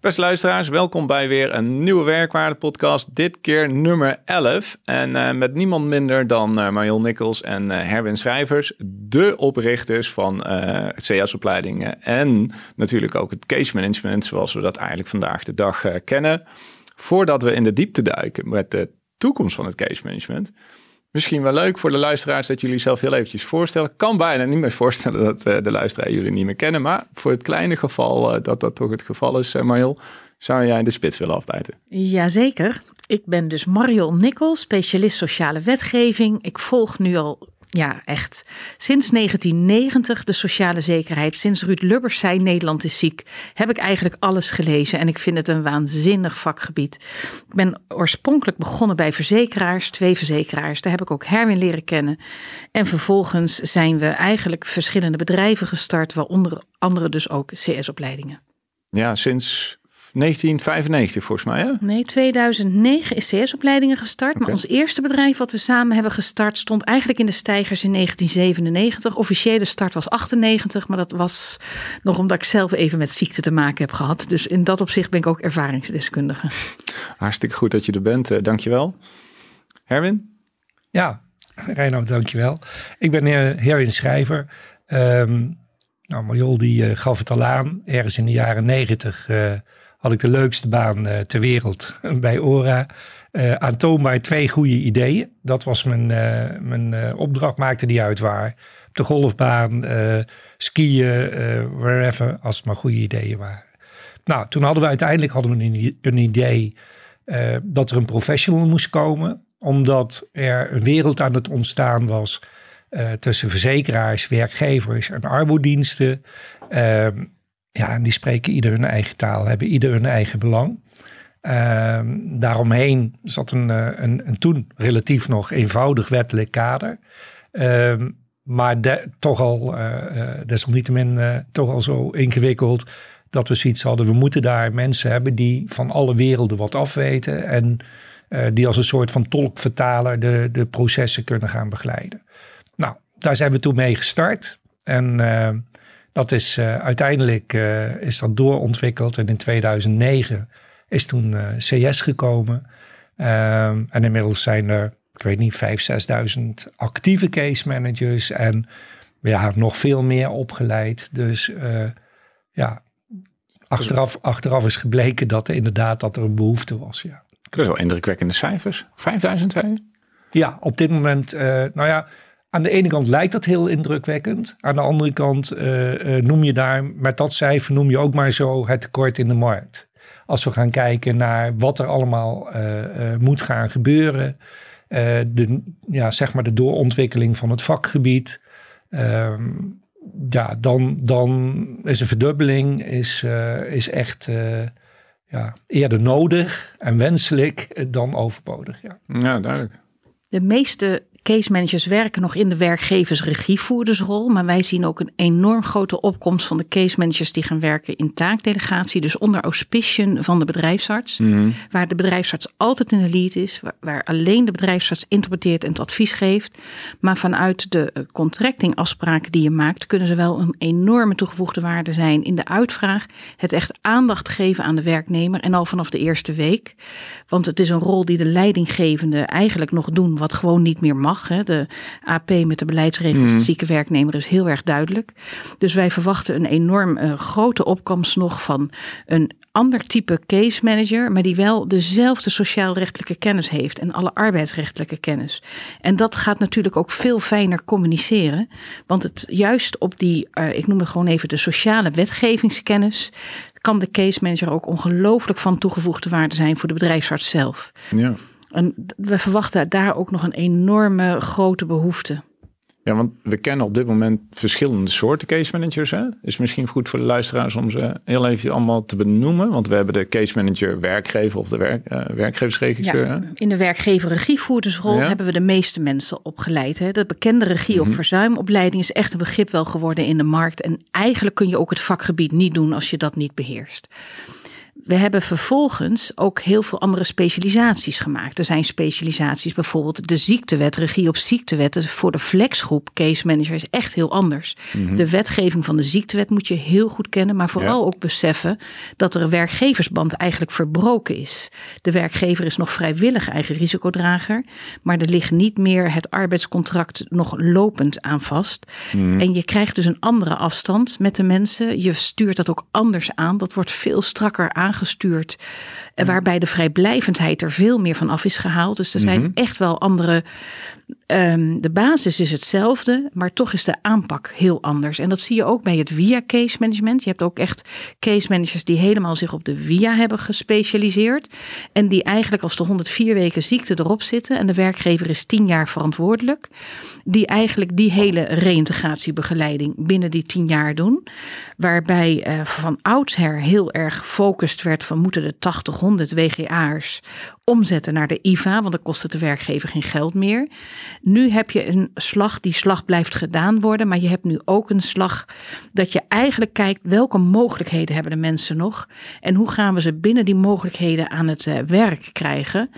Beste luisteraars, welkom bij weer een nieuwe Werkwaarde podcast. Dit keer nummer 11. En uh, met niemand minder dan uh, Marion Nikkels en uh, Herwin Schrijvers. De oprichters van het CS-opleidingen. En natuurlijk ook het case management zoals we dat eigenlijk vandaag de dag kennen. Voordat we in de diepte duiken met de toekomst van het case management Misschien wel leuk voor de luisteraars dat jullie zelf heel eventjes voorstellen. Kan bijna niet meer voorstellen dat uh, de luisteraar jullie niet meer kennen. Maar voor het kleine geval uh, dat dat toch het geval is, uh, Mariel, zou jij de spits willen afbijten? Jazeker. Ik ben dus Mariel Nikkel, specialist sociale wetgeving. Ik volg nu al ja, echt. Sinds 1990 de sociale zekerheid. Sinds Ruud Lubbers zei Nederland is ziek, heb ik eigenlijk alles gelezen en ik vind het een waanzinnig vakgebied. Ik ben oorspronkelijk begonnen bij verzekeraars, twee verzekeraars. Daar heb ik ook Herwin leren kennen. En vervolgens zijn we eigenlijk verschillende bedrijven gestart, waaronder andere dus ook CS-opleidingen. Ja, sinds 1995 volgens mij, hè? Nee, 2009 is CS-opleidingen gestart. Maar ons eerste bedrijf wat we samen hebben gestart stond eigenlijk in de stijgers in 1997. Officiële start was 98, maar dat was nog omdat ik zelf even met ziekte te maken heb gehad. Dus in dat opzicht ben ik ook ervaringsdeskundige. Hartstikke goed dat je er bent. Uh, dankjewel. Herwin? Ja, Reinoud, dankjewel. Ik ben uh, Herwin Schrijver. Um, nou, Marjol die uh, gaf het al aan. Ergens in de jaren negentig had ik de leukste baan uh, ter wereld bij Ora. Uh, aantoonbaar twee goede ideeën. Dat was mijn, mijn opdracht, maakte die uit waar. Op de golfbaan, skiën, wherever, als het maar goede ideeën waren. Nou, toen hadden we uiteindelijk hadden we een, idee dat er een professional moest komen. Omdat er een wereld aan het ontstaan was tussen verzekeraars, werkgevers en arbodiensten. Ehm, ja, en die spreken ieder hun eigen taal, hebben ieder hun eigen belang. Uh, daaromheen zat een, eh, een, een, toen relatief nog eenvoudig wettelijk kader. Uh, maar toch al, uh, desalniettemin, toch al zo ingewikkeld dat we zoiets hadden. We moeten daar mensen hebben die van alle werelden wat afweten. En die als een soort van tolkvertaler de, de processen kunnen gaan begeleiden. Nou, daar zijn we toen mee gestart. En dat is uh, uiteindelijk uh, is dat doorontwikkeld en in 2009 is toen uh, eh, CS gekomen. Um, en inmiddels zijn er, ik weet niet, 5.000, 6.000 actieve case managers en ja, nog veel meer opgeleid. Dus ja, achteraf, achteraf is gebleken dat er inderdaad dat er een behoefte was. Ja. Dat is wel indrukwekkende cijfers. 5000 zei Ja, op dit moment, nou ja, aan de ene kant lijkt dat heel indrukwekkend. Aan de andere kant uh, uh, noem je daar, met dat cijfer noem je ook maar zo het tekort in de markt. Als we gaan kijken naar wat er allemaal uh, moet gaan gebeuren. de, ja, zeg maar de doorontwikkeling van het vakgebied. Ehm, ja, dan, dan is een verdubbeling is, is echt ja, eerder nodig en wenselijk dan overbodig. Ja, ja duidelijk. De meeste case managers werken nog in de werkgeversregievoerdersrol. Maar wij zien ook een enorm grote opkomst van de case managers die gaan werken in taakdelegatie. Dus onder auspiciën van de bedrijfsarts. Mhm. Waar de bedrijfsarts altijd in de lead is. Waar, alleen de bedrijfsarts interpreteert en het advies geeft. Maar vanuit de eh, contractingafspraken die je maakt, kunnen ze wel een enorme toegevoegde waarde zijn in de uitvraag. Het echt aandacht geven aan de werknemer. En al vanaf de eerste week. Want het is een rol die de leidinggevende eigenlijk nog doen wat gewoon niet meer mag. De AP met de beleidsregels, mm. zieke werknemer is heel erg duidelijk. Dus wij verwachten een enorm uh, grote opkomst nog van een ander type case manager, maar die wel dezelfde sociaalrechtelijke kennis heeft en alle arbeidsrechtelijke kennis. En dat gaat natuurlijk ook veel fijner communiceren, want het juist op die, uh, ik noem het gewoon even de sociale wetgevingskennis, kan de case manager ook ongelooflijk van toegevoegde waarde zijn voor de bedrijfsarts zelf. Ja. En we verwachten daar ook nog een enorme grote behoefte. Ja, want we kennen op dit moment verschillende soorten case managers. Hè? Is misschien goed voor de luisteraars om ze heel even allemaal te benoemen. Want we hebben de case manager werkgever of de werk, uh, werkgeversregisseur. Ja, in de werkgever-regievoerdersrol hebben we de meeste mensen opgeleid. Hè? De bekende regie op mhm. verzuimopleiding is echt een begrip wel geworden in de markt. En eigenlijk kun je ook het vakgebied niet doen als je dat niet beheerst. We hebben vervolgens ook heel veel andere specialisaties gemaakt. Er zijn specialisaties, bijvoorbeeld de ziektewet, regie op ziektewetten. Voor de flexgroep case manager is echt heel anders. Mhm. De wetgeving van de ziektewet moet je heel goed kennen, maar vooral ook beseffen dat er een werkgeversband eigenlijk verbroken is. De werkgever is nog vrijwillig eigen risicodrager, maar er ligt niet meer het arbeidscontract nog lopend aan vast. Mhm. En je krijgt dus een andere afstand met de mensen. Je stuurt dat ook anders aan. Dat wordt veel strakker aangestuurd gestuurd. Waarbij de vrijblijvendheid er veel meer van af is gehaald. Dus er zijn mhm. echt wel andere Ehm, de basis is hetzelfde, maar toch is de aanpak heel anders. En dat zie je ook bij het via case management. Je hebt ook echt case managers die helemaal zich op de via hebben gespecialiseerd. En die eigenlijk als de 104 weken ziekte erop zitten en de werkgever is 10 jaar verantwoordelijk. Die eigenlijk die hele reïntegratiebegeleiding binnen die 10 jaar doen. Waarbij uh, van oudsher heel erg gefocust werd van moeten de 80, 100 WGA'ers omzetten naar de IVA, want dan kost het de werkgever geen geld meer. Nu heb je een slag, die slag blijft gedaan worden, maar je hebt nu ook een slag dat je eigenlijk kijkt welke mogelijkheden hebben de mensen nog en hoe gaan we ze binnen die mogelijkheden aan het uh, werk krijgen.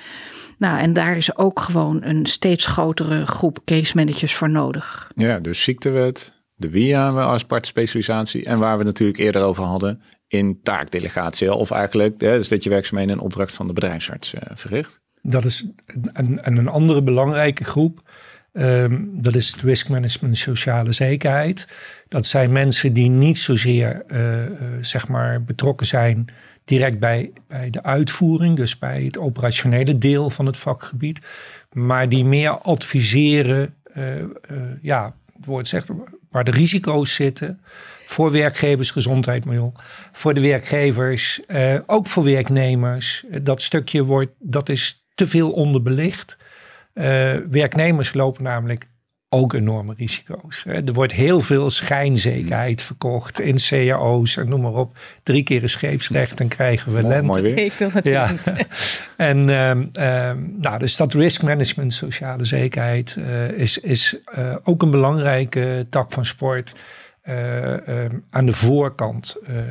Nou, en daar is ook gewoon een steeds grotere groep case managers voor nodig. Ja, dus ziektewet, de WIA als aparte specialisatie en waar we natuurlijk eerder over hadden, in taakdelegatie. Of eigenlijk hè, dus dat je werkzaamheden in opdracht van de bedrijfsarts uh, verricht. Dat is een, een andere belangrijke groep. Um, dat is het risk management sociale zekerheid. Dat zijn mensen die niet zozeer uh, uh, zeg maar betrokken zijn direct bij, bij de uitvoering, dus bij het operationele deel van het vakgebied, maar die meer adviseren, ja, het woord zegt, waar de risico's zitten, voor werkgeversgezondheid, miljoen. Voor de werkgevers, uh, ook voor werknemers. Dat stukje wordt, dat is te veel onderbelicht. Uh, werknemers lopen namelijk ook enorme risico's. Er wordt heel veel schijnzekerheid verkocht in cao's en noem maar op. Drie keer een scheepsrecht, dan krijgen we lente. Mooi weer. Ik wil het ja. en um, nou, dus dat risk management, sociale zekerheid, uh, is, is uh, ook een belangrijke tak van sport. Uh, aan de voorkant uh,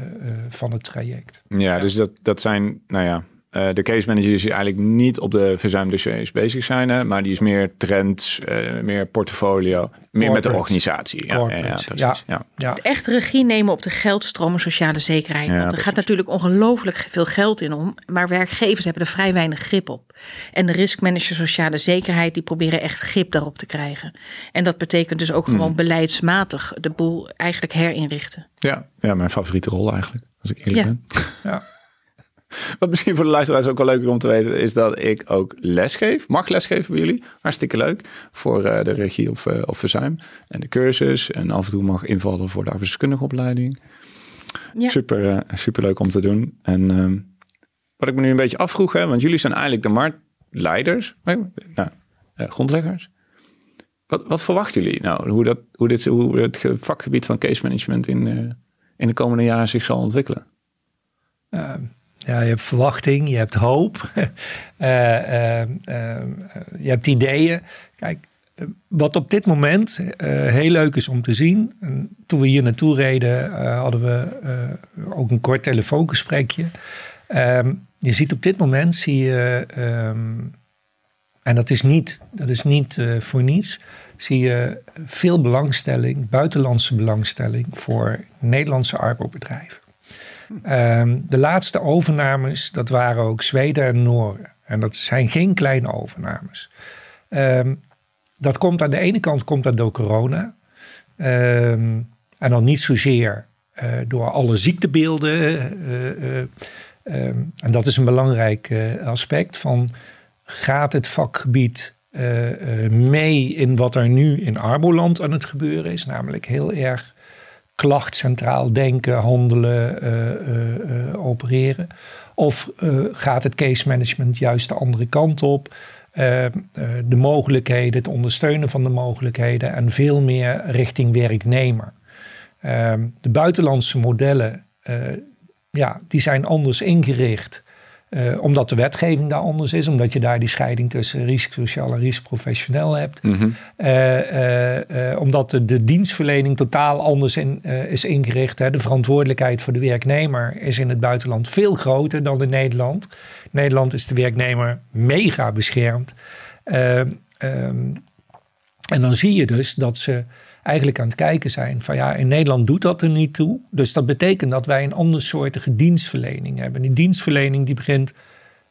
van het traject. Ja, dus dat, dat zijn, nou ja, uh, de case managers die eigenlijk niet op de verzuimdossiers bezig zijn, hè, maar die is meer trends, uh, meer portfolio, meer met de organisatie. Ja, ja, ja. ja. Echt regie nemen op de geldstromen sociale zekerheid. Want er gaat natuurlijk ongelooflijk veel geld in om, maar werkgevers hebben er vrij weinig grip op. En de riskmanager sociale zekerheid, die proberen echt grip daarop te krijgen. En dat betekent dus ook hmm. gewoon beleidsmatig de boel eigenlijk herinrichten. Ja, ja mijn favoriete rol eigenlijk, als ik eerlijk ben. Ja. Wat misschien voor de luisteraars ook wel leuk is om te weten, is dat ik ook lesgeef. Mag lesgeven bij jullie. Hartstikke leuk. Voor uh, de regie op, uh, op verzuim. En de cursus. En af en toe mag invallen voor de arbeidskundige opleiding. Ja. Super, uh, super leuk om te doen. En ehm, wat ik me nu een beetje afvroeg, hè, want jullie zijn eigenlijk de marktleiders, nou, grondleggers. Wat, wat verwachten jullie nou? Hoe, dat, hoe, dit, hoe het vakgebied van case management in, in de komende jaren zich zal ontwikkelen? Ehm, ja, je hebt verwachting, je hebt hoop, uh, je hebt ideeën. Kijk, wat op dit moment heel leuk is om te zien. toen we hier naartoe reden, hadden we ook een kort telefoongesprekje. Ehm, je ziet op dit moment, zie je, um, en dat is niet, dat is niet voor niets, zie je veel belangstelling, buitenlandse belangstelling voor Nederlandse arbeidsbedrijven. Um, de laatste overnames, dat waren ook Zweden en Noorden. En dat zijn geen kleine overnames. Um, dat komt aan de ene kant komt dat door corona. Um, en dan niet zozeer uh, door alle ziektebeelden. Uh, uh, en dat is een belangrijk aspect van gaat het vakgebied mee in wat er nu in Arboland aan het gebeuren is. Namelijk heel erg klachtcentraal denken, handelen, uh, uh, opereren? Of gaat het case management juist de andere kant op? eh, eh, de mogelijkheden, het ondersteunen van de mogelijkheden en veel meer richting werknemer. Ehm, de buitenlandse modellen, ja, die zijn anders ingericht. Uh, omdat de wetgeving daar anders is, omdat je daar die scheiding tussen risico sociaal en risico professioneel hebt. Mm omdat de, de, dienstverlening totaal anders in, is ingericht. Hè. De verantwoordelijkheid voor de werknemer is in het buitenland veel groter dan in Nederland. In Nederland is de werknemer mega beschermd. Ehm, ehm, en dan zie je dus dat ze eigenlijk aan het kijken zijn van ja, in Nederland doet dat er niet toe. Dus dat betekent dat wij een andersoortige dienstverlening hebben. Die dienstverlening die begint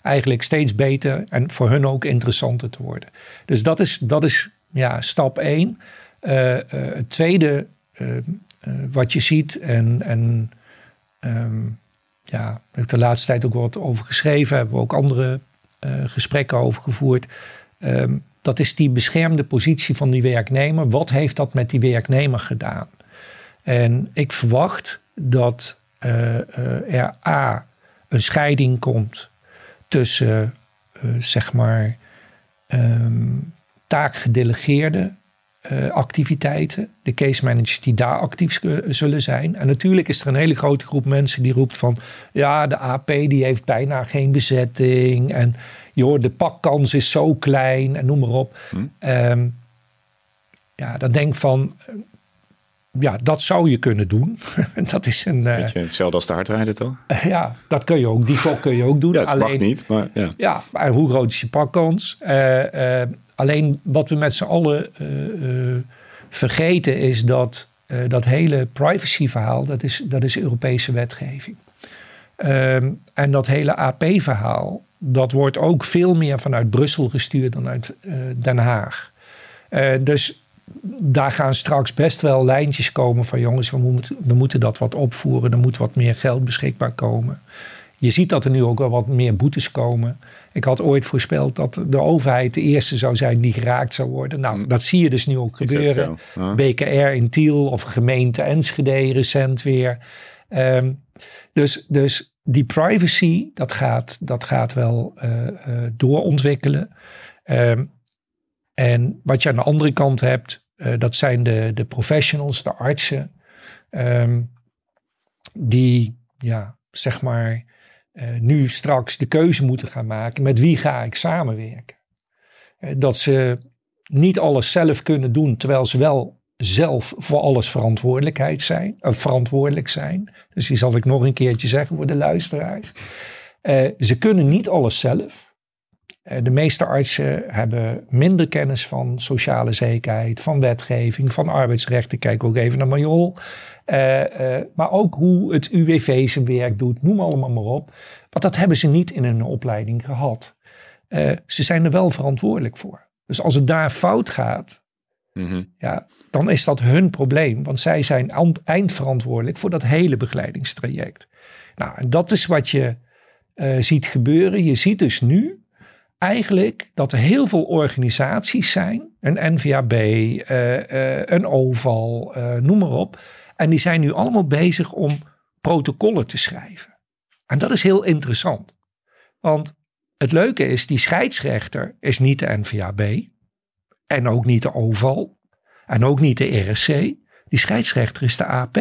eigenlijk steeds beter en voor hun ook interessanter te worden. Dus dat is, dat is ja, stap één. Uh, het tweede uh, wat je ziet en, en um, ja, daar heb ik de laatste tijd ook wat over geschreven, hebben we ook andere gesprekken over gevoerd. Um, dat is die beschermde positie van die werknemer. Wat heeft dat met die werknemer gedaan? En ik verwacht dat uh, er A, een scheiding komt tussen, uh, zeg maar, um, taakgedelegeerde activiteiten, de case managers die daar actief zullen zijn. En natuurlijk is er een hele grote groep mensen die roept van, ja, de AP die heeft bijna geen bezetting en joh, de pakkans is zo klein en noem maar op. Hm. Ehm, ja, dan denk van, eh, ja, dat zou je kunnen doen. dat is een... Uh, hetzelfde als de hardrijden toch? ja, dat kun je ook. Die vok kun je ook doen. ja, het alleen, mag niet, maar ja. Ja, maar hoe groot is je pakkans? Uh, alleen wat we met z'n allen vergeten is dat dat hele privacy-verhaal, dat is, dat is Europese wetgeving. Ehm, en dat hele AP-verhaal, dat wordt ook veel meer vanuit Brussel gestuurd dan uit uh, Den Haag. Uh, dus daar gaan straks best wel lijntjes komen van jongens, we moeten, we moeten dat wat opvoeren. Er moet wat meer geld beschikbaar komen. Je ziet dat er nu ook wel wat meer boetes komen. Ik had ooit voorspeld dat de overheid de eerste zou zijn die geraakt zou worden. Nou, mm. dat zie je dus nu ook gebeuren. BKR in Tiel of gemeente Enschede recent weer. Um, dus, dus die privacy, dat gaat, dat gaat wel uh, uh, doorontwikkelen. Um, en wat je aan de andere kant hebt, uh, dat zijn de, de professionals, de artsen, um, die, ja, zeg maar, nu straks de keuze moeten gaan maken met wie ga ik samenwerken. dat ze niet alles zelf kunnen doen, terwijl ze wel zelf voor alles verantwoordelijkheid zijn, uh, verantwoordelijk zijn. Dus die zal ik nog een keertje zeggen voor de luisteraars. Uh, ze kunnen niet alles zelf. Uh, de meeste artsen hebben minder kennis van sociale zekerheid, van wetgeving, van arbeidsrechten. Kijk ook even naar Majol. maar ook hoe het UWV zijn werk doet, noem allemaal maar op. Want dat hebben ze niet in hun opleiding gehad. ze zijn er wel verantwoordelijk voor. Dus als het daar fout gaat, Mhm. Ja, dan is dat hun probleem, want zij zijn eindverantwoordelijk voor dat hele begeleidingstraject. Nou, en dat is wat je uh, ziet gebeuren. Je ziet dus nu eigenlijk dat er heel veel organisaties zijn, een NVAB, uh, uh, een OVAL, noem maar op. En die zijn nu allemaal bezig om protocollen te schrijven. En dat is heel interessant. Want het leuke is, die scheidsrechter is niet de NVAB. En ook niet de OVAL. En ook niet de RSC. Die scheidsrechter is de AP.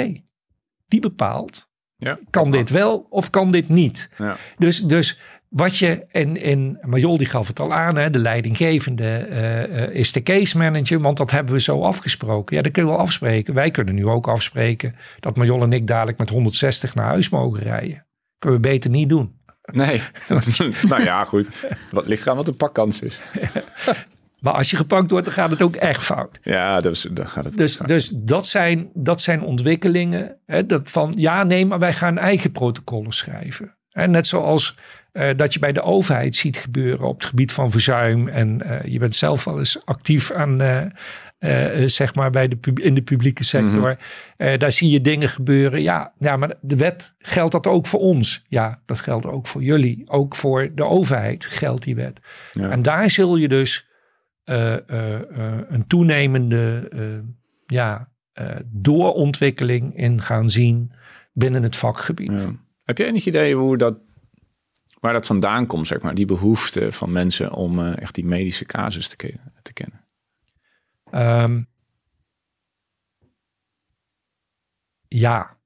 Die bepaalt, ja, kan dit wel of kan dit niet? Ja. Dus, dus wat je in, in Majol die gaf het al aan, hè, de leidinggevende uh, is de case manager, want dat hebben we zo afgesproken. Ja, dat kunnen we afspreken. Wij kunnen nu ook afspreken dat Majol en ik dadelijk met 160 naar huis mogen rijden. Kunnen we beter niet doen. Nee, nou ja, goed. Wat ligt aan wat de pakkans is. Maar als je gepakt wordt, dan gaat het ook echt fout. Ja, dus, dan gaat het dus, dus dat, zijn, dat zijn ontwikkelingen. Hè, dat van ja, nee, maar wij gaan eigen protocollen schrijven. En net zoals uh, dat je bij de overheid ziet gebeuren op het gebied van verzuim. En uh, je bent zelf wel eens actief aan, uh, zeg maar, bij de in de publieke sector. Mm daar zie je dingen gebeuren. Ja, ja, maar de wet geldt dat ook voor ons. Ja, dat geldt ook voor jullie. Ook voor de overheid geldt die wet. Ja. En daar zul je dus een toenemende ja, doorontwikkeling in gaan zien binnen het vakgebied. Heb je enig idee hoe dat waar dat vandaan komt, zeg maar. Die behoefte van mensen om uh, echt die medische casus te, ke te kennen. Um, ja.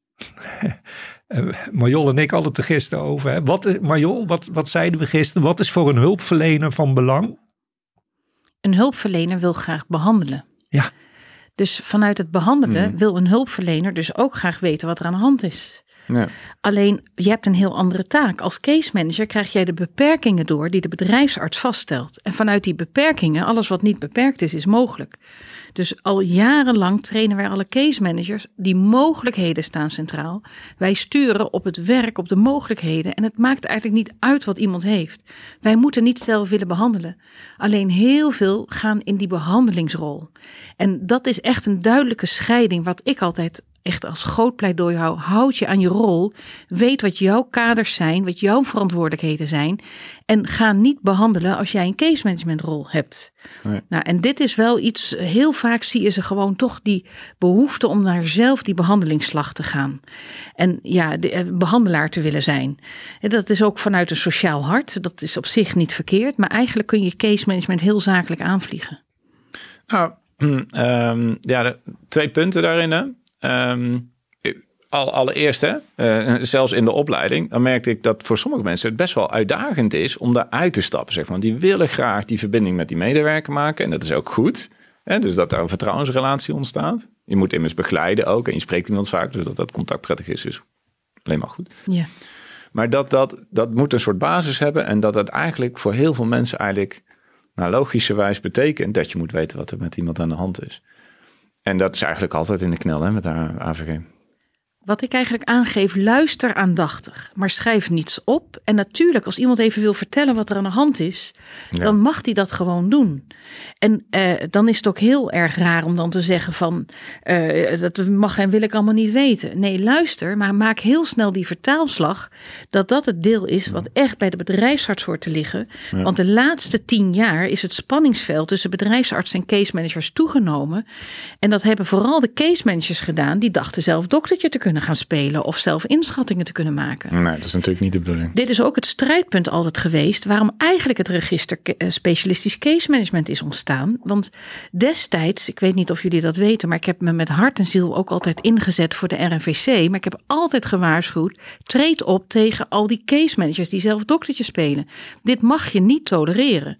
Marjol en ik hadden het er gisteren over. Hè. Wat, Marjol, wat, wat zeiden we gisteren? Wat is voor een hulpverlener van belang? Een hulpverlener wil graag behandelen. Ja. Dus vanuit het behandelen Hmm. wil een hulpverlener dus ook graag weten wat er aan de hand is. Ja. Alleen, je hebt een heel andere taak. Als case manager krijg jij de beperkingen door die de bedrijfsarts vaststelt. En vanuit die beperkingen, alles wat niet beperkt is, is mogelijk. Dus al jarenlang trainen wij alle case managers. Die mogelijkheden staan centraal. Wij sturen op het werk, op de mogelijkheden. En het maakt eigenlijk niet uit wat iemand heeft. Wij moeten niet zelf willen behandelen. Alleen heel veel gaan in die behandelingsrol. En dat is echt een duidelijke scheiding, wat ik altijd echt als groot pleidooi hou. Houd je aan je rol. Weet wat jouw kaders zijn, wat jouw verantwoordelijkheden zijn. En ga niet behandelen als jij een case management rol hebt. Nee. Nou, en dit is wel iets, heel vaak zie je ze gewoon toch die behoefte om naar zelf die behandelingsslag te gaan. En ja, de, eh, behandelaar te willen zijn. En dat is ook vanuit een sociaal hart. Dat is op zich niet verkeerd. Maar eigenlijk kun je case management heel zakelijk aanvliegen. Nou, ehm, ja, de, twee punten daarin. Hè. Ehm, al, allereerst, hè, eh, zelfs in de opleiding, dan merkte ik dat voor sommige mensen het best wel uitdagend is om daaruit te stappen. Zeg maar. Die willen graag die verbinding met die medewerker maken en dat is ook goed. Hè, dus dat daar een vertrouwensrelatie ontstaat. Je moet immers begeleiden ook en je spreekt iemand vaak, dus dat dat contact prettig is, is alleen maar goed. Ja. Maar dat, dat, dat moet een soort basis hebben en dat het eigenlijk voor heel veel mensen eigenlijk nou, logischerwijs betekent dat je moet weten wat er met iemand aan de hand is. En dat is eigenlijk altijd in de knel hè, met de AVG. Wat ik eigenlijk aangeef, luister aandachtig, maar schrijf niets op. En natuurlijk, als iemand even wil vertellen wat er aan de hand is, Ja. dan mag hij dat gewoon doen. En eh, dan is het ook heel erg raar om dan te zeggen van, eh, dat mag en wil ik allemaal niet weten. Nee, luister, maar maak heel snel die vertaalslag, dat dat het deel is wat echt bij de bedrijfsarts hoort te liggen. Ja. Want de laatste tien jaar is het spanningsveld tussen bedrijfsarts en case managers toegenomen. En dat hebben vooral de case managers gedaan, die dachten zelf doktertje te kunnen gaan spelen of zelf inschattingen te kunnen maken. Nee, dat is natuurlijk niet de bedoeling. Dit is ook het strijdpunt altijd geweest waarom eigenlijk het register eh, specialistisch case management is ontstaan. Want destijds, ik weet niet of jullie dat weten, maar ik heb me met hart en ziel ook altijd ingezet voor de RNVC. Maar ik heb altijd gewaarschuwd, treed op tegen al die case managers die zelf doktertje spelen. Dit mag je niet tolereren.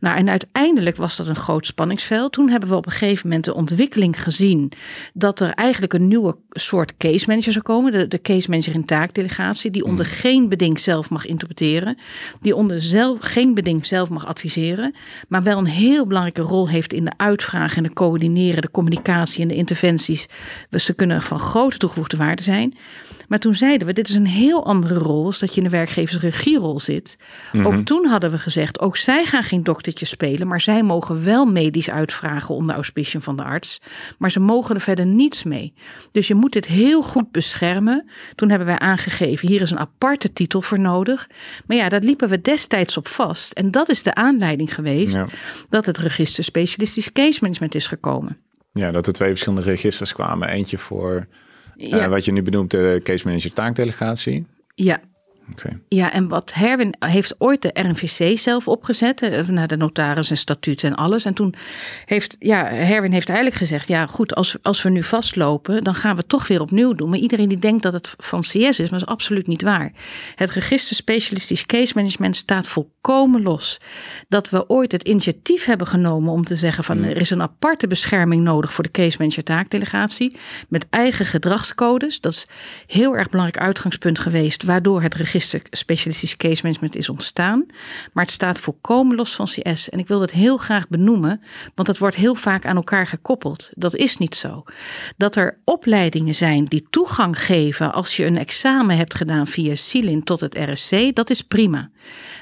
Nou, en uiteindelijk was dat een groot spanningsveld. Toen hebben we op een gegeven moment de ontwikkeling gezien dat er eigenlijk een nieuwe soort case manager zou komen. De, de case manager in taakdelegatie, die onder geen beding zelf mag interpreteren. Die onder zelf, geen beding zelf mag adviseren. Maar wel een heel belangrijke rol heeft in de uitvragen en de coördineren, de communicatie en de interventies. Dus ze kunnen van grote toegevoegde waarde zijn. Maar toen zeiden we, dit is een heel andere rol als dat je in de werkgeversregierol zit. Ook toen hadden we gezegd, ook zij gaan geen doktertje spelen, maar zij mogen wel medisch uitvragen onder auspiciën van de arts. Maar ze mogen er verder niets mee. Dus je moet dit heel goed beschermen. Toen hebben wij aangegeven, hier is een aparte titel voor nodig. Maar ja, daar liepen we destijds op vast. En dat is de aanleiding geweest Ja. dat het register specialistisch case management is gekomen. ja, dat er twee verschillende registers kwamen. Eentje voor Ja, eh, wat je nu benoemt, de case manager taakdelegatie. ja. Ja, en wat Herwin heeft ooit de RNVC zelf opgezet, eh, naar de notaris en statuut en alles. En toen heeft, ja, Herwin heeft eigenlijk gezegd, ja goed, als, als we nu vastlopen, dan gaan we het toch weer opnieuw doen. Maar iedereen die denkt dat het van CS is, maar dat is absoluut niet waar. Het register specialistisch case management staat volkomen los. Dat we ooit het initiatief hebben genomen om te zeggen van er is een aparte bescherming nodig voor de case manager taakdelegatie met eigen gedragscodes. Dat is heel erg belangrijk uitgangspunt geweest, waardoor het register specialistisch case management is ontstaan. Maar het staat volkomen los van CS. En ik wil dat heel graag benoemen, want dat wordt heel vaak aan elkaar gekoppeld. Dat is niet zo. Dat er opleidingen zijn die toegang geven als je een examen hebt gedaan via SILIN tot het RSC, dat is prima.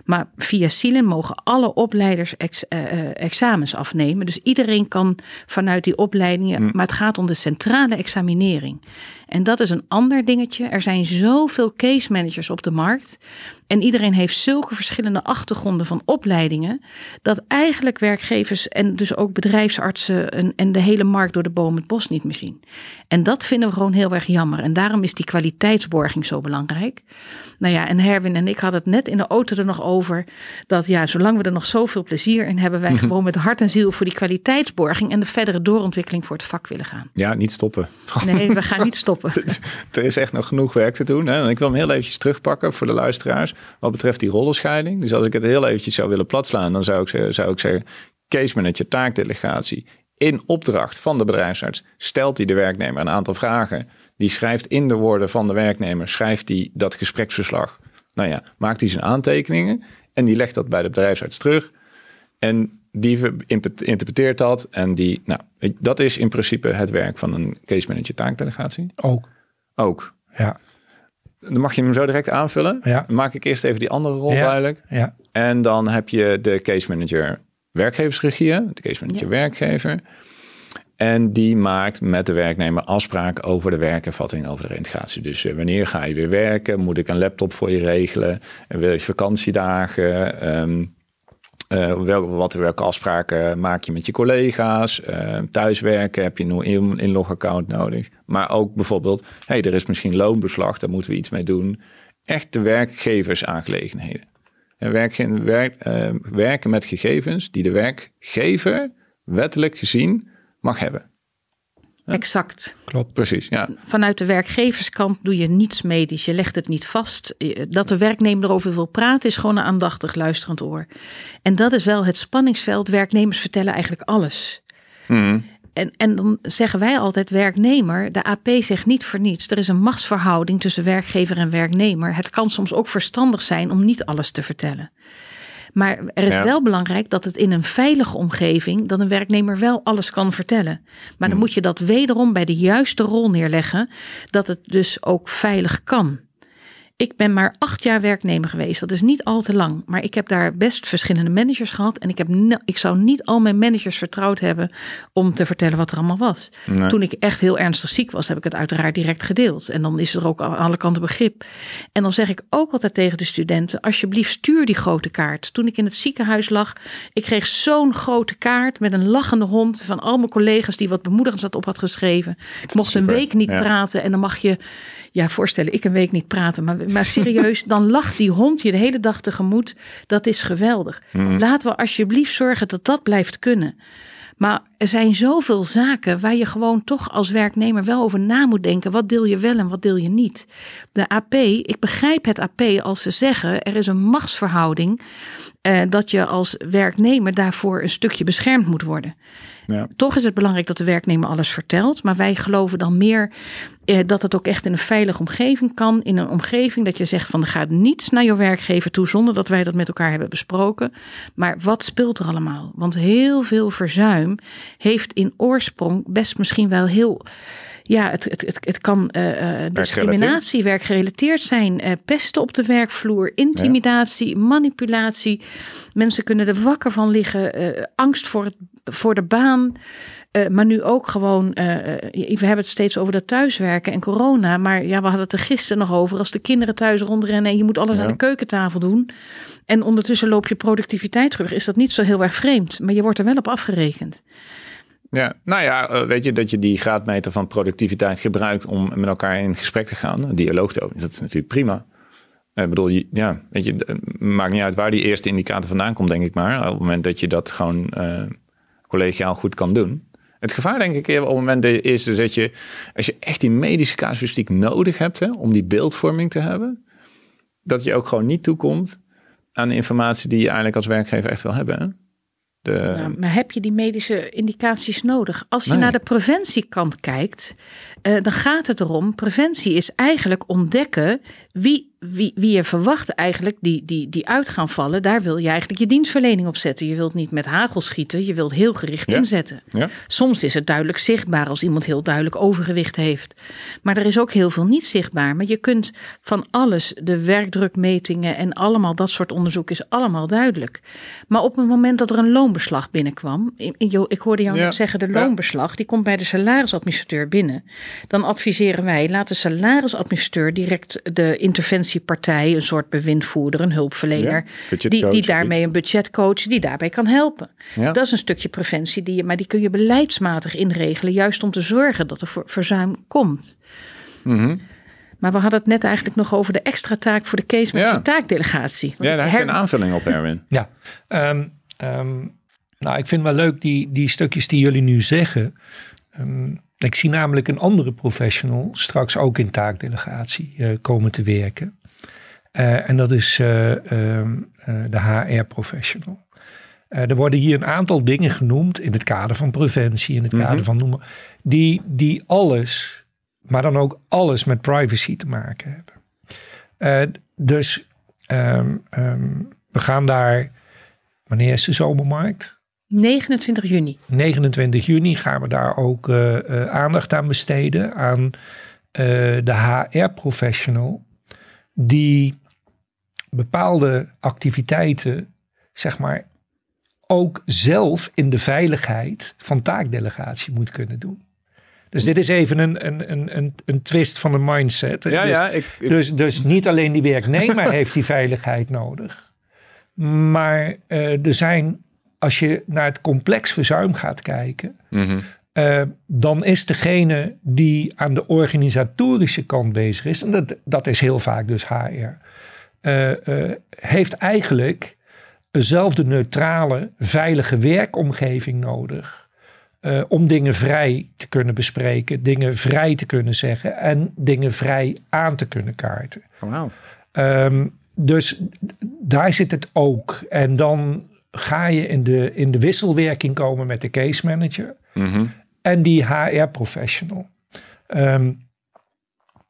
Maar via SILIN mogen alle opleiders ex- eh, eh, examens afnemen. Dus iedereen kan vanuit die opleidingen, maar het gaat om de centrale examinering. En dat is een ander dingetje. Er zijn zoveel case managers op de markt. En iedereen heeft zulke verschillende achtergronden van opleidingen. Dat eigenlijk werkgevers en dus ook bedrijfsartsen en, en de hele markt door de boom het bos niet meer zien. En dat vinden we gewoon heel erg jammer. En daarom is die kwaliteitsborging zo belangrijk. Nou ja, en Herwin en ik hadden het net in de auto er nog over. Dat ja, zolang we er nog zoveel plezier in hebben, wij Mhm. gewoon met hart en ziel voor die kwaliteitsborging en de verdere doorontwikkeling voor het vak willen gaan. Ja, niet stoppen. Nee, we gaan niet stoppen. er is echt nog genoeg werk te doen. Hè? Ik wil hem heel eventjes terugpakken voor de luisteraars. Wat betreft die rollenscheiding. Dus als ik het heel eventjes zou willen platslaan, dan zou ik, zou ik zeggen: case manager, taakdelegatie. In opdracht van de bedrijfsarts stelt hij de werknemer een aantal vragen. Die schrijft in de woorden van de werknemer, schrijft hij dat gespreksverslag. Nou ja, maakt hij zijn aantekeningen en die legt dat bij de bedrijfsarts terug. En die interpreteert dat. En die, nou, dat is in principe het werk van een case manager taakdelegatie. Ook. Ook. Ja, Dan mag je hem zo direct aanvullen. Ja. Dan maak ik eerst even die andere rol Ja. duidelijk. ja, En dan heb je de case manager werkgeversregie, de case manager Ja. werkgever. En die maakt met de werknemer afspraken over de werkervatting, over de reintegratie. Dus eh, wanneer ga je weer werken? Moet ik een laptop voor je regelen? En wil je vakantiedagen? Ehm, eh, welke, wat, welke afspraken maak je met je collega's? Eh, thuiswerken heb je een in- inlogaccount nodig. Maar ook bijvoorbeeld, hey, er is misschien loonbeslag, daar moeten we iets mee doen. Echt de werkgeversaangelegenheden. En werk, eh, werken met gegevens die de werkgever wettelijk gezien mag hebben. Exact. klopt. Precies, ja. Vanuit de werkgeverskant doe je niets medisch. Je legt het niet vast. Dat de werknemer erover wil praten is gewoon een aandachtig luisterend oor. En dat is wel het spanningsveld. Werknemers vertellen eigenlijk alles. Mhm. En, en dan zeggen wij altijd werknemer. De AP zegt niet voor niets. Er is een machtsverhouding tussen werkgever en werknemer. Het kan soms ook verstandig zijn om niet alles te vertellen. Maar er is Ja. wel belangrijk dat het in een veilige omgeving, dat een werknemer wel alles kan vertellen. Maar dan moet je dat wederom bij de juiste rol neerleggen, dat het dus ook veilig kan. Ik ben maar acht jaar werknemer geweest. Dat is niet al te lang. Maar ik heb daar best verschillende managers gehad. En ik, heb ik zou niet al mijn managers vertrouwd hebben om te vertellen wat er allemaal was. Nee. Toen ik echt heel ernstig ziek was, heb ik het uiteraard direct gedeeld. En dan is er ook aan alle kanten begrip. En dan zeg ik ook altijd tegen de studenten: alsjeblieft, stuur die grote kaart. Toen ik in het ziekenhuis lag, ik kreeg zo'n grote kaart met een lachende hond van al mijn collega's die wat bemoedigends had op had geschreven. Ik mocht een week niet ja. praten en dan mag je ja, voorstellen, ik een week niet praten. Maar, maar serieus, dan lacht die hond je de hele dag tegemoet. Dat is geweldig. Laten we alsjeblieft zorgen dat dat blijft kunnen. Maar er zijn zoveel zaken waar je gewoon toch als werknemer wel over na moet denken. Wat deel je wel en wat deel je niet? De AP, ik begrijp het AP als ze zeggen er is een machtsverhouding. Eh, dat je als werknemer daarvoor een stukje beschermd moet worden. Ja. Toch is het belangrijk dat de werknemer alles vertelt. Maar wij geloven dan meer eh, dat het ook echt in een veilige omgeving kan. In een omgeving dat je zegt van er gaat niets naar je werkgever toe zonder dat wij dat met elkaar hebben besproken. Maar wat speelt er allemaal? Want heel veel verzuim heeft in oorsprong best misschien wel heel. Ja, het, het, het, het kan eh, discriminatie, werkgerelateerd zijn, eh, pesten op de werkvloer, intimidatie, manipulatie. Mensen kunnen er wakker van liggen, angst voor, het, voor de baan. Maar nu ook gewoon, we hebben het steeds over dat thuiswerken en corona. Maar ja, we hadden het er gisteren nog over. Als de kinderen thuis rondrennen en je moet alles Ja. aan de keukentafel doen. En ondertussen loop je productiviteit terug. Is dat niet zo heel erg vreemd. Maar je wordt er wel op afgerekend. Ja, nou ja, eh, weet je dat je die graadmeter van productiviteit gebruikt om met elkaar in gesprek te gaan, een dialoog te openen, dat is natuurlijk prima. Ik bedoel, je- ja, weet je, het maakt niet uit waar die eerste indicator vandaan komt, denk ik maar. Op het moment dat je dat gewoon eh, collegiaal goed kan doen. Het gevaar, denk ik, op het moment is dus dat je, als je echt die medische casuïstiek nodig hebt hè, om die beeldvorming te hebben, dat je ook gewoon niet toekomt aan de informatie die je eigenlijk als werkgever echt wil hebben. Hè? De, maar heb je die medische indicaties nodig? Als je Nee. naar de preventiekant kijkt, eh, dan gaat het erom. Preventie is eigenlijk ontdekken wie, wie, wie je verwacht eigenlijk die, die, die uit gaan vallen. Daar wil je eigenlijk je dienstverlening op zetten. Je wilt niet met hagel schieten, je wilt heel gericht Ja. inzetten. ja? Soms is het duidelijk zichtbaar als iemand heel duidelijk overgewicht heeft. Maar er is ook heel veel niet zichtbaar. Maar je kunt van alles, de werkdrukmetingen en allemaal dat soort onderzoek is allemaal duidelijk. Maar op het moment dat er een loonbeslag binnenkwam, ik hoorde jou Ja, net zeggen, de loonbeslag, die komt bij de salarisadministrateur binnen. Dan adviseren wij, laat de salarisadministrateur direct de interventie preventiepartij, een soort bewindvoerder, een hulpverlener, Ja, die, die daarmee een budgetcoach, die daarbij kan helpen. Ja. Dat is een stukje preventie, die je, maar die kun je beleidsmatig inregelen, juist om te zorgen dat er voor- verzuim komt. Mhm. Maar we hadden het net eigenlijk nog over de extra taak voor de case met Ja. taakdelegatie. Want Ja, daar heb je een aanvulling op, Erwin. Ja, ehm, ehm, nou, ik vind wel leuk die, die stukjes die jullie nu zeggen. Ehm, ik zie namelijk een andere professional straks ook in taakdelegatie eh, komen te werken. Eh, en dat is eh, ehm, eh, de HR-professional. Eh, er worden hier een aantal dingen genoemd in het kader van preventie, in het kader Mhm. van noemen, die, die alles, maar dan ook alles met privacy te maken hebben. Eh, dus ehm, ehm, we gaan daar, wanneer is de zomermarkt? 29 juni. 29 juni gaan we daar ook eh, eh, aandacht aan besteden aan eh, de HR-professional die bepaalde activiteiten, zeg maar, ook zelf in de veiligheid van taakdelegatie moet kunnen doen. Dus dit is even een, een, een, een, een twist van de mindset. Ja, Dus- ja, ik, ik- dus, dus niet alleen die werknemer heeft die veiligheid nodig. Maar eh, er zijn, als je naar het complex verzuim gaat kijken, Mhm. eh, dan is degene die aan de organisatorische kant bezig is, en dat, dat is heel vaak dus HR, heeft eigenlijk eenzelfde neutrale, veilige werkomgeving nodig. eh, om dingen vrij te kunnen bespreken, dingen vrij te kunnen zeggen en dingen vrij aan te kunnen kaarten. Oh, Wauw. Ehm, dus daar zit het ook. En dan ga je in de, in de wisselwerking komen met de case manager Mhm. en die HR-professional. Ehm,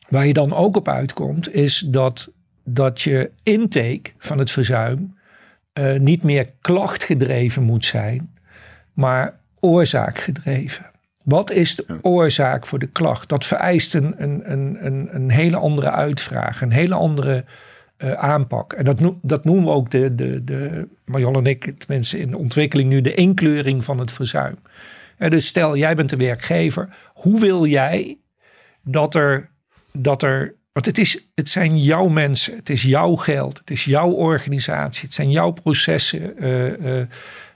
waar je dan ook op uitkomt, is dat, dat je intake van het verzuim eh, niet meer klachtgedreven moet zijn, maar oorzaakgedreven. Wat is de oorzaak voor de klacht? Dat vereist een, een, een, een, hele andere uitvraag, een hele andere eh, aanpak. En dat, noem, dat noemen we ook de, de, de Marjon en ik, tenminste in de ontwikkeling nu, de inkleuring van het verzuim. Eh, dus stel, jij bent de werkgever. Hoe wil jij dat er, dat er want het, is, het zijn jouw mensen, het is jouw geld, het is jouw organisatie, het zijn jouw processen. eh, eh,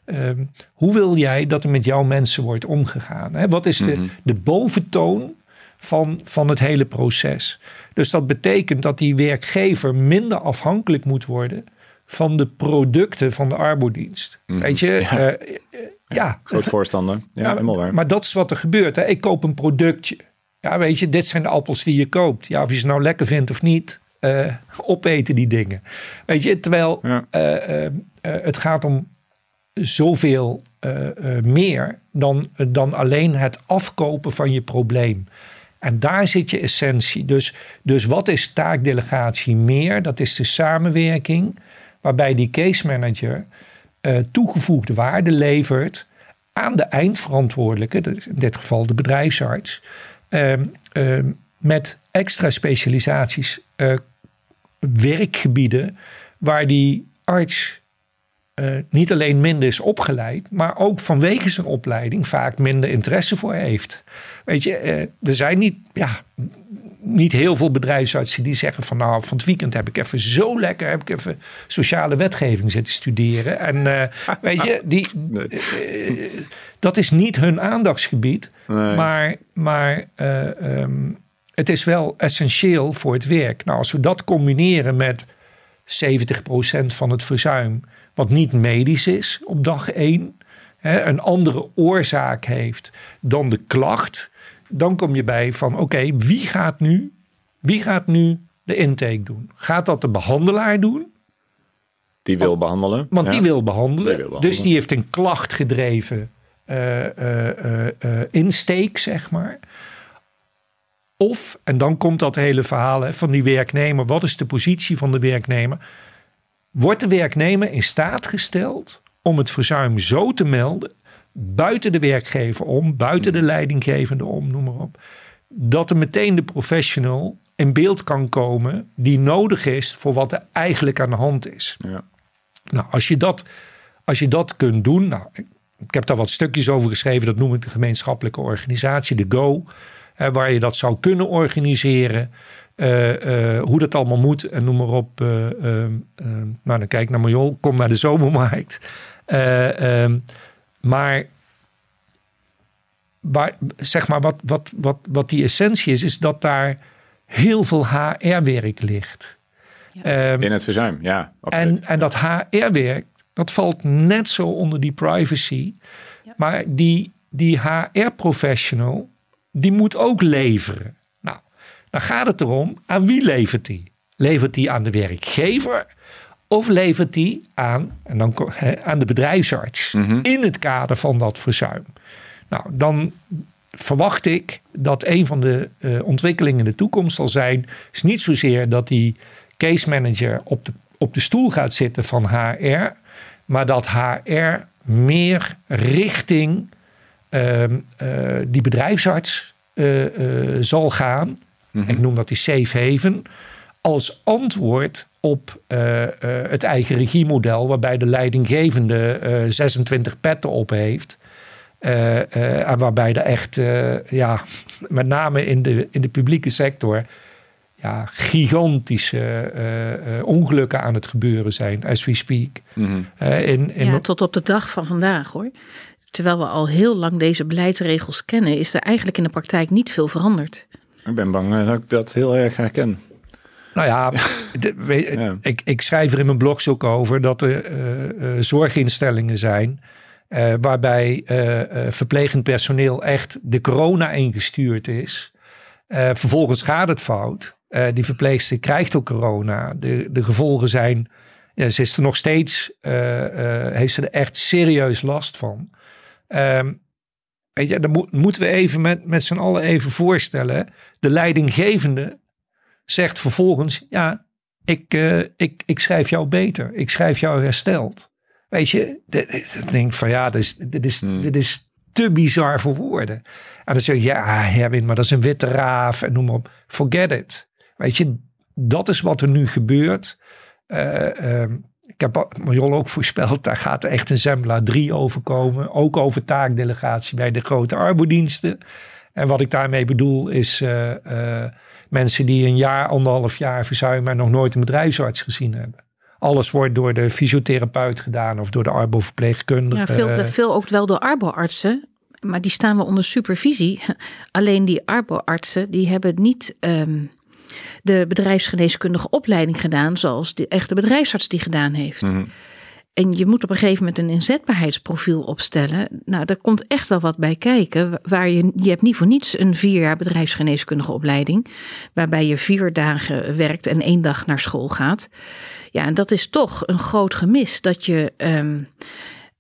ehm, hoe wil jij dat er met jouw mensen wordt omgegaan? Hè? Wat is de, de boventoon van, van het hele proces? Dus dat betekent dat die werkgever minder afhankelijk moet worden van de producten van de arbodienst. Weet je, Ja. eh, ja, Groot voorstander. Ja, ja, helemaal waar. Maar dat is wat er gebeurt. Hè. Ik koop een productje. Ja, weet je, dit zijn de appels die je koopt. Ja, of je ze nou lekker vindt of niet, eh, opeten die dingen. Weet je, terwijl Ja. eh, eh, het gaat om zoveel meer dan, dan alleen het afkopen van je probleem. En daar zit je essentie. Dus, dus wat is taakdelegatie meer? Dat is de samenwerking waarbij die case manager toegevoegde waarde levert aan de eindverantwoordelijke, dus in dit geval de bedrijfsarts, met extra specialisaties, eh, werkgebieden waar die arts eh, niet alleen minder is opgeleid, maar ook vanwege zijn opleiding vaak minder interesse voor heeft. Weet je, eh, er zijn niet, ja, niet heel veel bedrijfsartsen die zeggen van nou, van het weekend heb ik even zo lekker, heb ik even sociale wetgeving zitten studeren. En eh, weet je, die, Nee. dat is niet hun aandachtsgebied, Nee. maar, maar eh, ehm, het is wel essentieel voor het werk. Nou, als we dat combineren met 70% van het verzuim, wat niet medisch is op dag 1, hè, een andere oorzaak heeft dan de klacht, dan kom je bij van oké, wie gaat nu, wie gaat nu de intake doen? Gaat dat de behandelaar doen? Die wil behandelen. Want Ja. die wil behandelen. Die wil behandelen. Dus die heeft een klachtgedreven eh, eh, eh, eh, insteek, zeg maar. Of, en dan komt dat hele verhaal hè, van die werknemer. Wat is de positie van de werknemer? Wordt de werknemer in staat gesteld om het verzuim zo te melden, buiten de werkgever om, buiten de leidinggevende om, noem maar op, dat er meteen de professional in beeld kan komen die nodig is voor wat er eigenlijk aan de hand is. Ja. Nou, als je dat, als je dat kunt doen, nou, ik, ik heb daar wat stukjes over geschreven, dat noem ik de gemeenschappelijke organisatie, de GO, hè, waar je dat zou kunnen organiseren. Uh, hoe dat allemaal moet en noem maar op. Uh, nou, dan kijk naar Marjol, kom naar de zomermarkt. Ehm, maar waar, zeg maar wat, wat, wat, wat die essentie is, is dat daar heel veel HR-werk ligt. Ja. Um, In het verzuim, ja. En, en dat HR-werk, dat valt net zo onder die privacy. Ja. Maar die, die HR-professional, die moet ook leveren. Dan gaat het erom, aan wie levert die? Levert die aan de werkgever? Of levert die aan, en dan, aan de bedrijfsarts mhm. in het kader van dat verzuim? Nou, dan verwacht ik dat een van de uh, ontwikkelingen in de toekomst zal zijn, is niet zozeer dat die case manager op de, op de stoel gaat zitten van HR, maar dat HR meer richting uh, uh, die bedrijfsarts uh, zal gaan. Mhm. Ik noem dat die safe haven. Als antwoord op het eigen regiemodel, waarbij de leidinggevende 26 petten op heeft. Uh, en waarbij er echt, uh, ja, met name in de, in de publieke sector, ja, gigantische ongelukken aan het gebeuren zijn, as we speak. Mm in, in ja, tot op de dag van vandaag hoor. Terwijl we al heel lang deze beleidsregels kennen, is er eigenlijk in de praktijk niet veel veranderd. Ik ben bang dat ik dat heel erg herken. Nou ja, de, Ik, ik schrijf er in mijn blogs ook over dat er zorginstellingen zijn uh, waarbij uh, verplegend personeel echt de corona ingestuurd is. vervolgens gaat het fout. die verpleegster krijgt ook corona. De, de gevolgen zijn, ja, ze is er nog steeds, heeft ze er echt serieus last van. Um, weet je, dan mo moeten we even met, met z'n allen even voorstellen. De leidinggevende zegt vervolgens, ja, ik, ik, ik schrijf jou beter. Ik schrijf jou hersteld. Weet je, ik denk van ja, dit is, dit, is, hmm. dit is te bizar voor woorden. En dan zeg je, ja, Herwin, maar dat is een witte raaf en noem maar op. Forget it. Weet je, dat is wat er nu gebeurt. Uh, ik heb Marjol ook voorspeld, daar gaat echt een Zembla 3 overkomen. Ook over taakdelegatie bij de grote arbodiensten. En wat ik daarmee bedoel is uh, uh, mensen die een jaar, anderhalf jaar verzuimen en nog nooit een bedrijfsarts gezien hebben. Alles wordt door de fysiotherapeut gedaan of door de arbo-verpleegkundige. Ja, veel, veel ook wel door arbo-artsen. Maar die staan wel onder supervisie. Alleen die arbo-artsen die hebben niet um, de bedrijfsgeneeskundige opleiding gedaan zoals de echte bedrijfsarts die gedaan heeft. Mm en je moet op een gegeven moment een inzetbaarheidsprofiel opstellen. Nou, daar komt echt wel wat bij kijken. Waar je, je hebt niet voor niets een vier jaar bedrijfsgeneeskundige opleiding. Waarbij je vier dagen werkt en één dag naar school gaat. Ja, en dat is toch een groot gemis. Dat je um,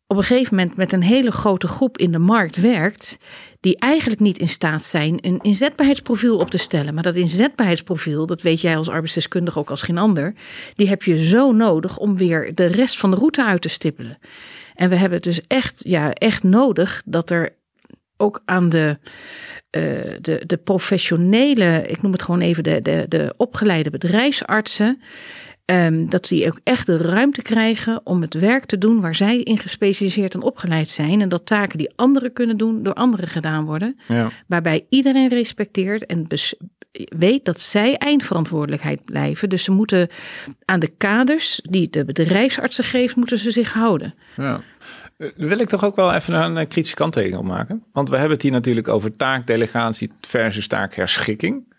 op een gegeven moment met een hele grote groep in de markt werkt die eigenlijk niet in staat zijn een inzetbaarheidsprofiel op te stellen. Maar dat inzetbaarheidsprofiel, dat weet jij als arbeidsdeskundige ook als geen ander, die heb je zo nodig om weer de rest van de route uit te stippelen. En we hebben dus echt, ja, echt nodig dat er ook aan de, uh, de, de professionele, ik noem het gewoon even de, de, de opgeleide bedrijfsartsen, Um, dat die ook echt de ruimte krijgen om het werk te doen waar zij in gespecialiseerd en opgeleid zijn. En dat taken die anderen kunnen doen, door anderen gedaan worden. Ja. Waarbij iedereen respecteert en weet dat zij eindverantwoordelijkheid blijven. Dus ze moeten aan de kaders die de bedrijfsartsen geeft, moeten ze zich houden. Ja. Eh, wil ik toch ook wel even een eh, kritische kanttekening opmaken. Want we hebben het hier natuurlijk over taakdelegatie versus taakherschikking.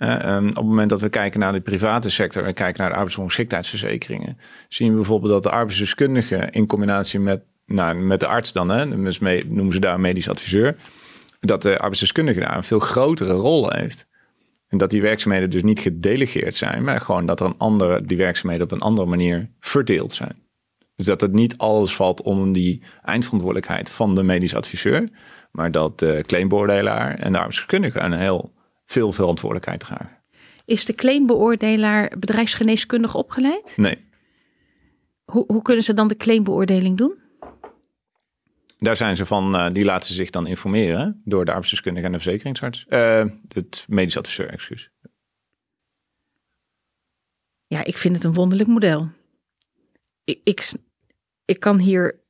Ehm, op het moment dat we kijken naar de private sector en kijken naar de arbeidsongeschiktheidsverzekeringen, zien we bijvoorbeeld dat de arbeidsdeskundige in combinatie met, nou, met de arts dan, hè, dus noemen ze daar medisch adviseur, dat de arbeidsdeskundige daar een veel grotere rol heeft. En dat die werkzaamheden dus niet gedelegeerd zijn, maar gewoon dat er een andere, die werkzaamheden op een andere manier verdeeld zijn. Dus dat het niet alles valt onder die eindverantwoordelijkheid van de medisch adviseur, maar dat de claimbeoordelaar en de arbeidsdeskundige een heel veel verantwoordelijkheid dragen. Is de claimbeoordelaar bedrijfsgeneeskundig opgeleid? Nee. Hoe, hoe kunnen ze dan de claimbeoordeling doen? Daar zijn ze van, uh, die laten zich dan informeren door de arbeidsdeskundige en de verzekeringsarts. Uh, het medisch adviseur, excuus. Ja, ik vind het een wonderlijk model. Ik, ik, ik kan hier.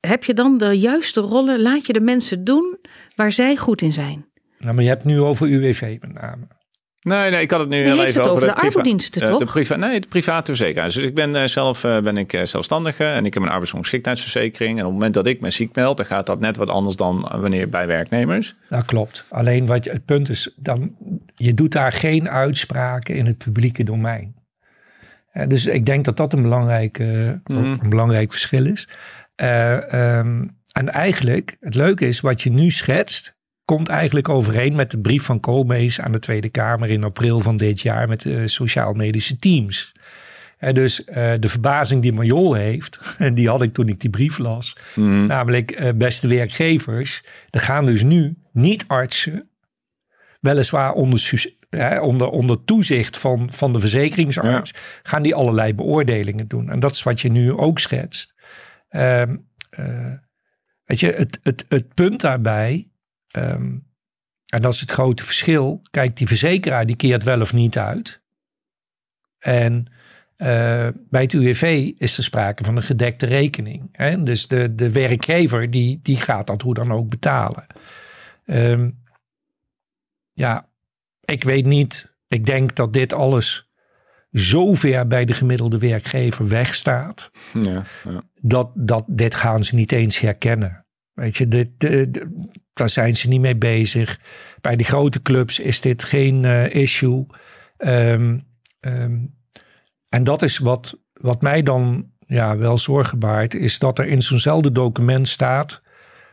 Heb je dan de juiste rollen? Laat je de mensen doen waar zij goed in zijn? Nou, maar je hebt nu over UWV met name. Nee, nee, ik had het nu Je heel even het over, over de priva- arbeidsdiensten, eh, toch? De priva nee, de private verzekeraars. Dus ik ben eh, zelf eh, ben ik, eh, zelfstandige en ik heb een arbeidsongeschiktheidsverzekering. En op het moment dat ik me ziek meld, dan gaat dat net wat anders dan wanneer bij werknemers. Dat klopt. Alleen wat je, het punt is, dan, je doet daar geen uitspraken in het publieke domein. Dus ik denk dat dat een belangrijk, Mhm. een belangrijk verschil is. Eh, ehm, en eigenlijk, het leuke is, wat je nu schetst, komt eigenlijk overeen met de brief van Koolmees aan de Tweede Kamer in april van dit jaar met de sociaal-medische teams. Eh, dus eh, de verbazing die Majol heeft, en die had ik toen ik die brief las, Mhm. Namelijk, eh, beste werkgevers, er gaan dus nu niet artsen, weliswaar onder, onder, onder toezicht van, van de verzekeringsarts, gaan die allerlei beoordelingen doen. En dat is wat je nu ook schetst. Ehm, eh, weet je, het, het, het punt daarbij, ehm, en dat is het grote verschil, kijk, die verzekeraar die keert wel of niet uit. En eh, bij het UWV is er sprake van een gedekte rekening. Hè? Dus de, de werkgever die, die gaat dat hoe dan ook betalen. Ehm, ja, ik weet niet. Ik denk dat dit alles zo ver bij de gemiddelde werkgever wegstaat. Ja, ja. Dat, dat dit gaan ze niet eens herkennen. Weet je, daar zijn ze niet mee bezig. Bij de grote clubs is dit geen eh, issue. Ehm, ehm, en dat is wat, wat mij dan ja, wel zorgen baart, is dat er in zo'nzelfde document staat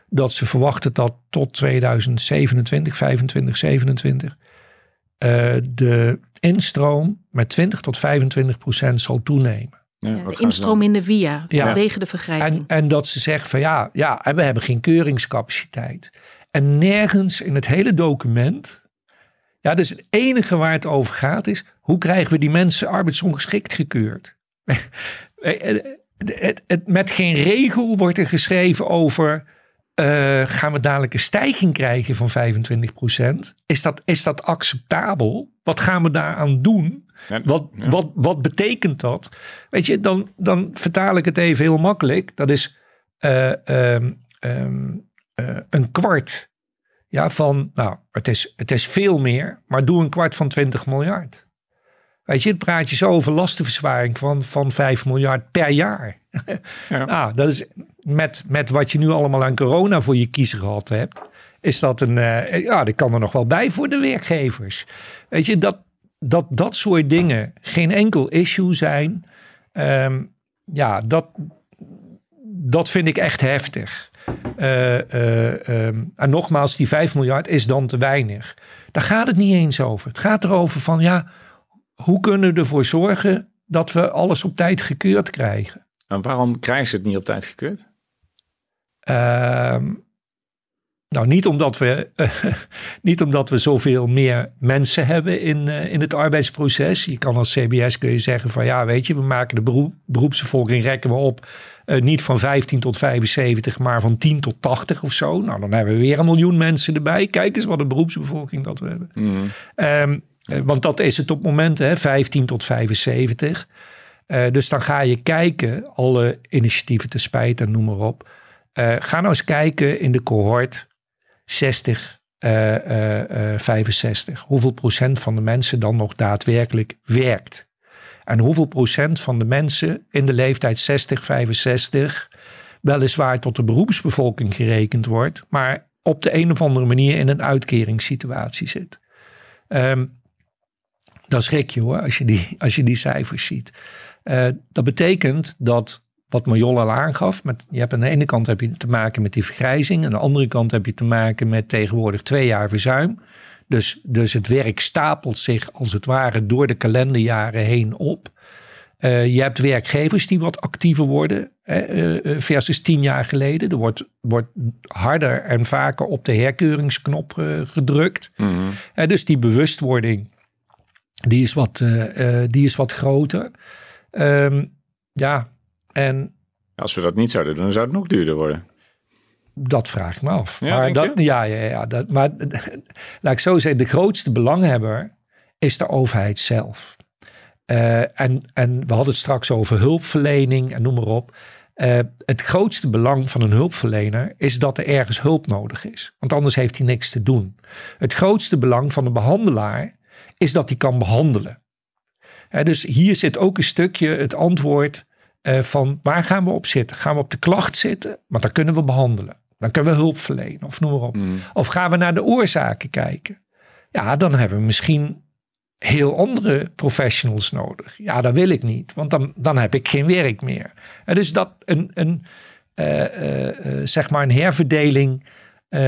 dat ze verwachten dat tot 2027, 25, 27 eh, de instroom met 20 tot 25 procent zal toenemen. Ja, de instroom in de via, vanwege de vergrijzing. En, en dat ze zeggen van ja, ja, en we hebben geen keuringscapaciteit. En nergens in het hele document, ja, dus het enige waar het over gaat is, hoe krijgen we die mensen arbeidsongeschikt gekeurd? het, het, met geen regel wordt er geschreven over, eh, gaan we dadelijk een stijging krijgen van 25%? Is dat, is dat acceptabel? Wat gaan we daaraan doen? Wat, wat, wat betekent dat? Weet je, dan, dan vertaal ik het even heel makkelijk. Dat is eh, ehm, ehm, eh, een kwart ja, van, nou, het is, het is veel meer, maar doe een kwart van 20 miljard. Weet je, het praat je zo over lastenverzwaring van, van 5 miljard per jaar. Ja. Nou, dat is met, met wat je nu allemaal aan corona voor je kiezer gehad hebt, is dat een, eh, ja, dat kan er nog wel bij voor de werkgevers. Weet je, dat, dat dat soort dingen geen enkel issue zijn, ehm, ja, dat, dat vind ik echt heftig. Eh, eh, ehm, en nogmaals, die 5 miljard is dan te weinig. Daar gaat het niet eens over. Het gaat erover van, ja, hoe kunnen we ervoor zorgen dat we alles op tijd gekeurd krijgen? En waarom krijgen ze het niet op tijd gekeurd? Ehm, nou, niet omdat, we, niet omdat we zoveel meer mensen hebben in, eh, in het arbeidsproces. Je kan als CBS kun je zeggen van ja, weet je, we maken de beroep, beroepsbevolking rekken we op. eh, niet van 15 tot 75, maar van 10 tot 80 of zo. Nou, dan hebben we weer een miljoen mensen erbij. Kijk eens wat een beroepsbevolking dat we hebben. Mhm. Ehm, eh, want dat is het op momenten, hè, 15 tot 75. Eh, dus dan ga je kijken, alle initiatieven te spijt noem maar op. Ga nou eens kijken in de cohort 60, eh, eh, eh, 65. Hoeveel procent van de mensen dan nog daadwerkelijk werkt? En hoeveel procent van de mensen in de leeftijd 60, 65 weliswaar tot de beroepsbevolking gerekend wordt, maar op de een of andere manier in een uitkeringssituatie zit? Ehm, dan schrik je hoor, als je die, als je die cijfers ziet. Eh, dat betekent dat, wat Marjol al aangaf, met, je hebt aan de ene kant heb je te maken met die vergrijzing, aan de andere kant heb je te maken met tegenwoordig twee jaar verzuim. Dus, dus het werk stapelt zich als het ware door de kalenderjaren heen op. Eh, je hebt werkgevers die wat actiever worden hè, eh, eh, versus tien jaar geleden. Er wordt, wordt harder en vaker op de herkeuringsknop gedrukt. Eh, dus die bewustwording, die is wat, die is wat groter. Ehm, ja, en Als we dat niet zouden doen, dan zou het nog duurder worden. dat vraag ik me af. Ja, maar denk dat, je? ja, ja, ja dat, maar laat ik zo zeggen, de grootste belanghebber is de overheid zelf. Eh, en, en we hadden het straks over hulpverlening en noem maar op. Eh, het grootste belang van een hulpverlener is dat er ergens hulp nodig is. Want anders heeft hij niks te doen. Het grootste belang van een behandelaar is dat hij kan behandelen. dus hier zit ook een stukje het antwoord uh, van waar gaan we op zitten? Gaan we op de klacht zitten? Want dan kunnen we behandelen. Dan kunnen we hulp verlenen of noem maar op. Mm. Of gaan we naar de oorzaken kijken? Ja, dan hebben we misschien heel andere professionals nodig. Ja, dat wil ik niet, want dan, dan heb ik geen werk meer. En dus dat een, een, uh, zeg maar een herverdeling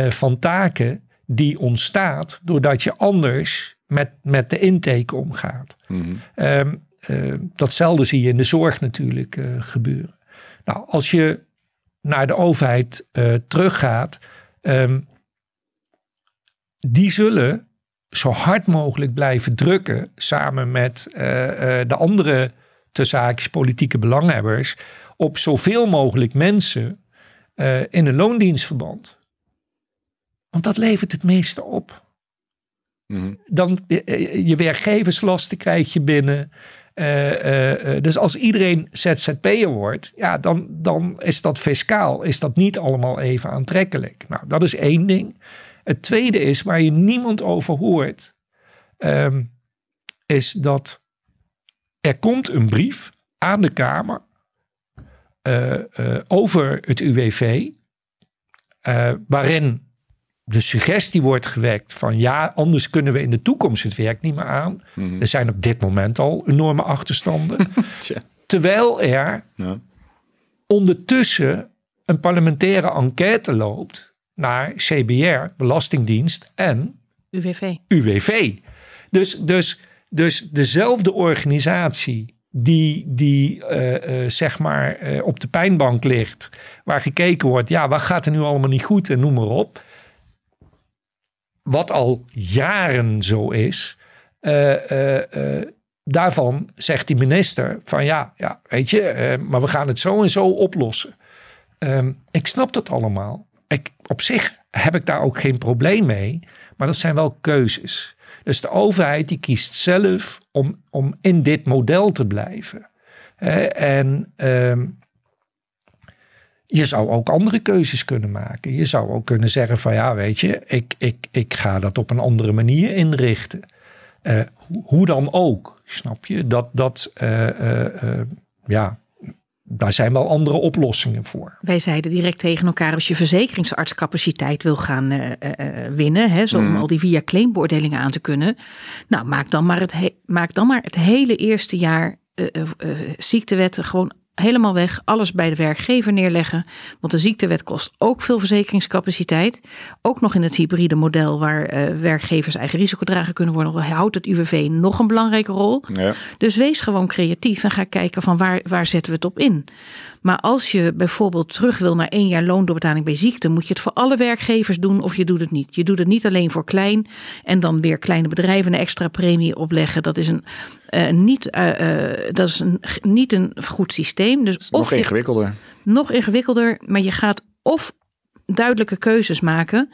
van taken die ontstaat doordat je anders met, met de intake omgaat. Mm. Um, datzelfde zie je in de zorg natuurlijk gebeuren. Nou, als je naar de overheid teruggaat, um, die zullen zo hard mogelijk blijven drukken samen met uh, uh, de andere tussen politieke belanghebbers op zoveel mogelijk mensen uh, in een loondienstverband. Want dat levert het meeste op. Mm. Dan je werkgeverslasten krijg je binnen. Dus als iedereen ZZP'er wordt, ja, dan, dan is dat fiscaal, is dat niet allemaal even aantrekkelijk. Nou, dat is één ding. Het tweede is, waar je niemand over hoort, um, is dat er komt een brief aan de Kamer over het UWV, waarin de suggestie wordt gewekt van ja, anders kunnen we in de toekomst het werk niet meer aan. Mm. Er zijn op dit moment al enorme achterstanden. Terwijl er ja. ondertussen een parlementaire enquête loopt naar CBR, Belastingdienst en UWV. UWV. Dus, dus, dus dezelfde organisatie die, die uh, uh, zeg maar uh, op de pijnbank ligt, waar gekeken wordt, ja, wat gaat er nu allemaal niet goed en noem maar op. Wat al jaren zo is, daarvan zegt die minister van ja, ja weet je, maar we gaan het zo en zo oplossen. Um, ik snap dat allemaal. Ik, op zich heb ik daar ook geen probleem mee, maar dat zijn wel keuzes. Dus de overheid die kiest zelf om, om in dit model te blijven. en uh, je zou ook andere keuzes kunnen maken. Je zou ook kunnen zeggen van ja, weet je, ik, ik, ik ga dat op een andere manier inrichten. Uh, hoe dan ook, snap je? Dat, dat uh, ja, daar zijn wel andere oplossingen voor. Wij zeiden direct tegen elkaar: als je verzekeringsartscapaciteit wil gaan uh, uh, winnen, hè, zo om Mm. al die via claimbeoordelingen aan te kunnen, nou maak dan maar het, he- maak dan maar het hele eerste jaar uh, uh, ziektewetten gewoon helemaal weg. Alles bij de werkgever neerleggen. Want de ziektewet kost ook veel verzekeringscapaciteit. Ook nog in het hybride model waar uh, werkgevers eigen risicodrager kunnen worden. Houdt het UWV nog een belangrijke rol. Ja. Dus wees gewoon creatief en ga kijken van waar, waar zetten we het op in. Maar als je bijvoorbeeld terug wil naar één jaar loondoorbetaling bij ziekte, moet je het voor alle werkgevers doen of je doet het niet. Je doet het niet alleen voor klein en dan weer kleine bedrijven een extra premie opleggen. Dat is een, uh, niet, uh, uh, dat is een, niet een goed systeem. Dus nog of ingewikkelder. Nog ingewikkelder, maar je gaat of duidelijke keuzes maken.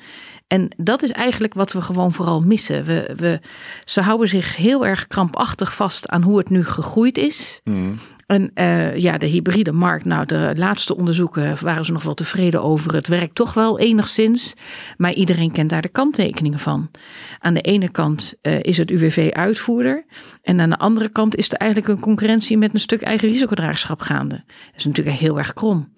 En dat is eigenlijk wat we gewoon vooral missen. We, we, ze houden zich heel erg krampachtig vast aan hoe het nu gegroeid is. Mm. En uh, ja, de hybride markt, nou de laatste onderzoeken waren ze nog wel tevreden over. Het werkt toch wel enigszins, maar iedereen kent daar de kanttekeningen van. Aan de ene kant uh, is het UWV uitvoerder en aan de andere kant is er eigenlijk een concurrentie met een stuk eigen risicodraagschap gaande. Dat is natuurlijk heel erg krom.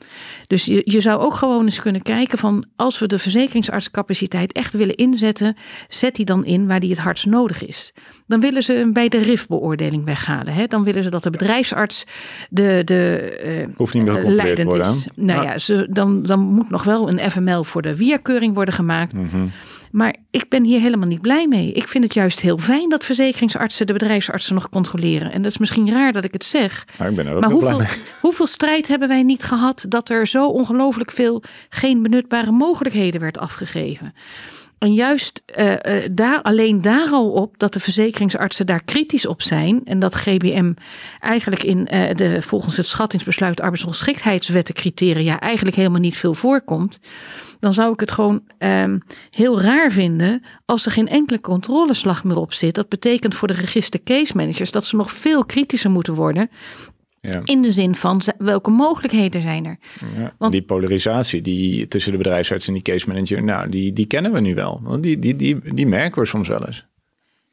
Dus je, je zou ook gewoon eens kunnen kijken van als we de verzekeringsartscapaciteit echt willen inzetten, zet die dan in waar die het hardst nodig is. Dan willen ze bij de RIF-beoordeling weghalen. Hè? Dan willen ze dat de bedrijfsarts de, de uh, Hoeft niet meer gecontroleerd te worden. Is. Nou ja, ze, dan, dan moet nog wel een FML voor de WIA-keuring worden gemaakt. Mm -hmm. Maar ik ben hier helemaal niet blij mee. Ik vind het juist heel fijn dat verzekeringsartsen de bedrijfsartsen nog controleren. En dat is misschien raar dat ik het zeg. Nou, ik ben er ook maar hoeveel, blij mee. hoeveel strijd hebben wij niet gehad dat er zo ongelooflijk veel geen benutbare mogelijkheden werd afgegeven? En juist uh, uh, daar, alleen daar al op dat de verzekeringsartsen daar kritisch op zijn. En dat GBM eigenlijk in uh, de, volgens het schattingsbesluit arbeidsongeschiktheidswettencriteria eigenlijk helemaal niet veel voorkomt. Dan zou ik het gewoon um, heel raar vinden als er geen enkele controleslag meer op zit. Dat betekent voor de register case managers dat ze nog veel kritischer moeten worden. Ja. In de zin van welke mogelijkheden zijn er? Ja, Want, die polarisatie die tussen de bedrijfsarts en die case manager, nou, die, die kennen we nu wel. Die, die, die, die merken we soms wel eens.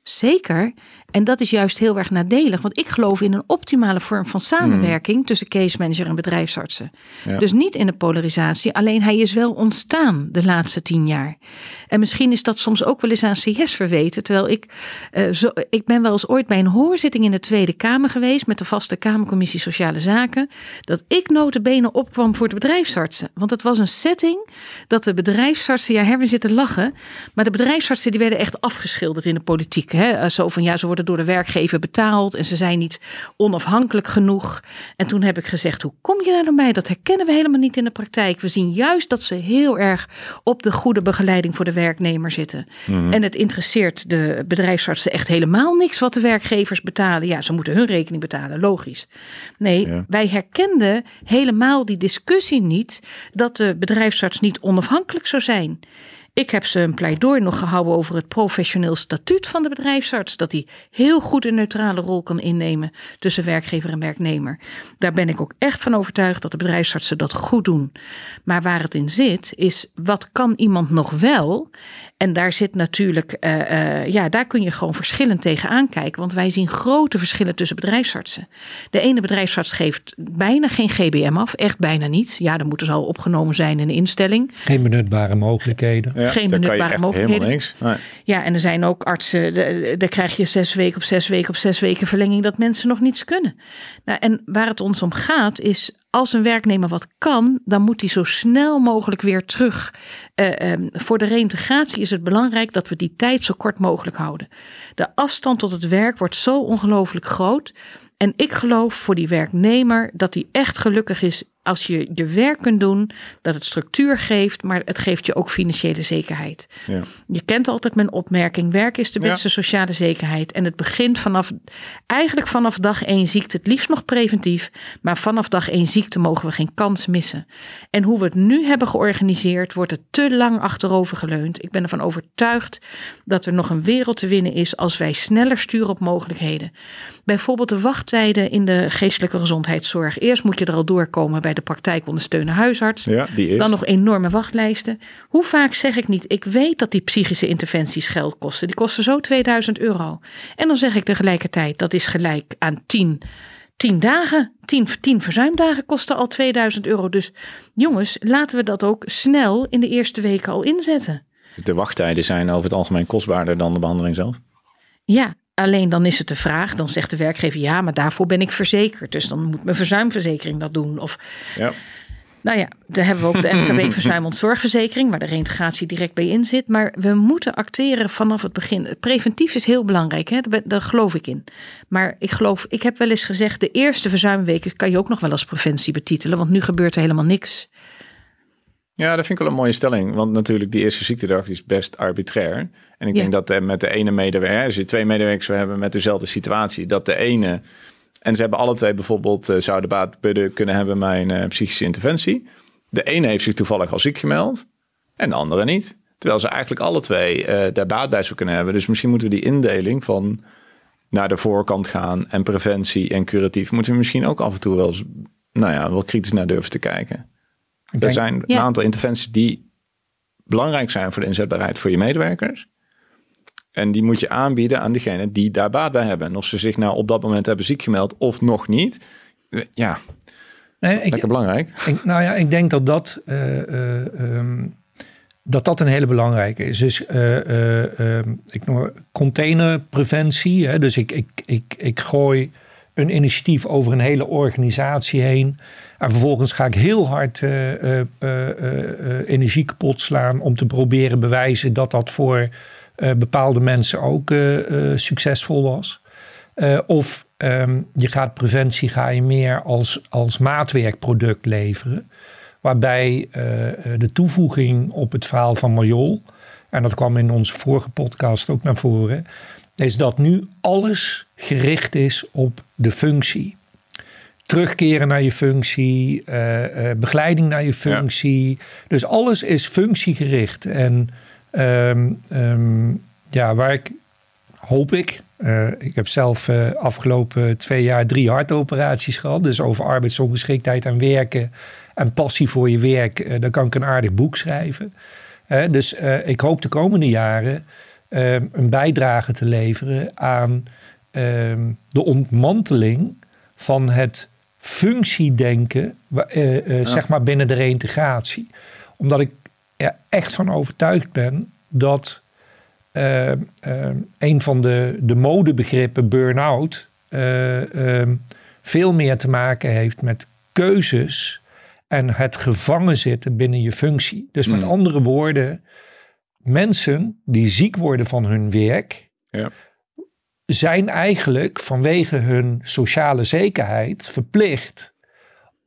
Zeker. En dat is juist heel erg nadelig. Want ik geloof in een optimale vorm van samenwerking tussen case manager en bedrijfsartsen. Ja. Dus niet in de polarisatie. Alleen hij is wel ontstaan de laatste tien jaar. En misschien is dat soms ook wel eens aan CS verweten. Terwijl ik, eh, zo, ik ben wel eens ooit bij een hoorzitting in de Tweede Kamer geweest. Met de vaste Kamercommissie Sociale Zaken. Dat ik notabene opkwam voor de bedrijfsartsen. Want het was een setting dat de bedrijfsartsen, ja, hebben zitten lachen. Maar de bedrijfsartsen die werden echt afgeschilderd in de politiek. Hè? Zo van ja, ze worden door de werkgever betaald en ze zijn niet onafhankelijk genoeg. En toen heb ik gezegd, hoe kom je daar nou bij? Dat herkennen we helemaal niet in de praktijk. We zien juist dat ze heel erg op de goede begeleiding voor de werknemer zitten. En het interesseert de bedrijfsartsen echt helemaal niks wat de werkgevers betalen. Ja, ze moeten hun rekening betalen, logisch. Nee, Ja. wij herkenden helemaal die discussie niet dat de bedrijfsarts niet onafhankelijk zou zijn. Ik heb ze een pleidooi nog gehouden over het professioneel statuut van de bedrijfsarts. Dat hij heel goed een neutrale rol kan innemen tussen werkgever en werknemer. Daar ben ik ook echt van overtuigd dat de bedrijfsartsen dat goed doen. Maar waar het in zit, is wat kan iemand nog wel? En daar zit natuurlijk, eh, eh, ja, daar kun je gewoon verschillend tegen aankijken. Want wij zien grote verschillen tussen bedrijfsartsen. De ene bedrijfsarts geeft bijna geen GBM af, echt bijna niet. Ja, dan moeten ze al opgenomen zijn in de instelling. Geen benutbare mogelijkheden. Ja, Geen benutbare mogelijkheden. Niks. Nee. Ja, en er zijn ook artsen, daar krijg je zes weken op zes weken op zes weken verlenging dat mensen nog niets kunnen. Nou, en waar het ons om gaat is, als een werknemer wat kan, dan moet hij zo snel mogelijk weer terug. Eh, ehm, voor de reïntegratie is het belangrijk dat we die tijd zo kort mogelijk houden. De afstand tot het werk wordt zo ongelooflijk groot. En ik geloof voor die werknemer dat hij echt gelukkig is als je je werk kunt doen, dat het structuur geeft, maar het geeft je ook financiële zekerheid. Ja. Je kent altijd mijn opmerking: werk is de Ja. beste sociale zekerheid. En het begint vanaf, eigenlijk vanaf dag één ziekte, het liefst nog preventief. Maar vanaf dag één ziekte mogen we geen kans missen. En hoe we het nu hebben georganiseerd, wordt het te lang achterover geleund. Ik ben ervan overtuigd dat er nog een wereld te winnen is als wij sneller sturen op mogelijkheden. Bijvoorbeeld de wachttijden in de geestelijke gezondheidszorg. Eerst moet je er al doorkomen bij de praktijkondersteunen huisarts. ja, die is. Dan nog enorme wachtlijsten. Hoe vaak zeg ik niet, ik weet dat die psychische interventies geld kosten. Die kosten zo 2000 euro. En dan zeg ik tegelijkertijd, dat is gelijk aan 10, 10 dagen. 10, 10 verzuimdagen kosten al 2000 euro. Dus jongens, laten we dat ook snel in de eerste weken al inzetten. De wachttijden zijn over het algemeen kostbaarder dan de behandeling zelf. Ja, alleen dan is het de vraag, dan zegt de werkgever ja, maar daarvoor ben ik verzekerd. Dus dan moet mijn verzuimverzekering dat doen. Of Ja. Nou ja, daar hebben we ook de MKB verzuimend zorgverzekering, waar de reintegratie direct bij in zit. Maar we moeten acteren vanaf het begin. Preventief is heel belangrijk, hè? Daar, daar geloof ik in. Maar ik geloof, ik heb wel eens gezegd, de eerste verzuimweken kan je ook nog wel als preventie betitelen, want nu gebeurt er helemaal niks. Ja, dat vind ik wel een mooie stelling. Want natuurlijk, die eerste ziektedag is best arbitrair. En ik Ja. denk dat eh, met de ene medewerker, als je twee medewerkers hebben met dezelfde situatie, dat de ene, en ze hebben alle twee bijvoorbeeld, eh, zouden baat kunnen hebben bij een eh, psychische interventie. De ene heeft zich toevallig al ziek gemeld en de andere niet. Terwijl ze eigenlijk alle twee daar baat bij zou kunnen hebben. Dus misschien moeten we die indeling van naar de voorkant gaan en preventie en curatief, moeten we misschien ook af en toe wel eens, nou ja, wel kritisch naar durven te kijken. Er zijn een aantal interventies die belangrijk zijn voor de inzetbaarheid voor je medewerkers. En die moet je aanbieden aan diegenen die daar baat bij hebben. En of ze zich nou op dat moment hebben ziek gemeld of nog niet. Ja, Nee, lekker belangrijk. Ik, nou ja, ik denk dat dat, eh, eh, ehm, dat, dat een hele belangrijke is. Dus eh, ehm, ik noem containerpreventie. Hè? Dus ik, ik, ik, ik gooi een initiatief over een hele organisatie heen. En vervolgens ga ik heel hard eh, energie kapot slaan om te proberen bewijzen dat dat voor bepaalde mensen ook succesvol was. Of ehm, je gaat preventie ga je meer als, als maatwerkproduct leveren. Waarbij de toevoeging op het verhaal van Marjol, en dat kwam in onze vorige podcast ook naar voren, is dat nu alles gericht is op de functie. Terugkeren naar je functie, eh, eh, begeleiding naar je functie. Dus alles is functiegericht. En ehm, ehm, ja, waar ik hoop ik. eh, ik heb zelf afgelopen twee jaar drie hartoperaties gehad. Dus over arbeidsongeschiktheid en werken en passie voor je werk. dan kan ik een aardig boek schrijven. Dus ik hoop de komende jaren ehm, een bijdrage te leveren aan de ontmanteling van het functiedenken, uh, zeg maar binnen de reïntegratie. Omdat ik er echt van overtuigd ben dat ehm, een van de, de modebegrippen burn-out veel meer te maken heeft met keuzes en het gevangen zitten binnen je functie. Dus met mm. andere woorden, mensen die ziek worden van hun werk, ja. Zijn eigenlijk vanwege hun sociale zekerheid verplicht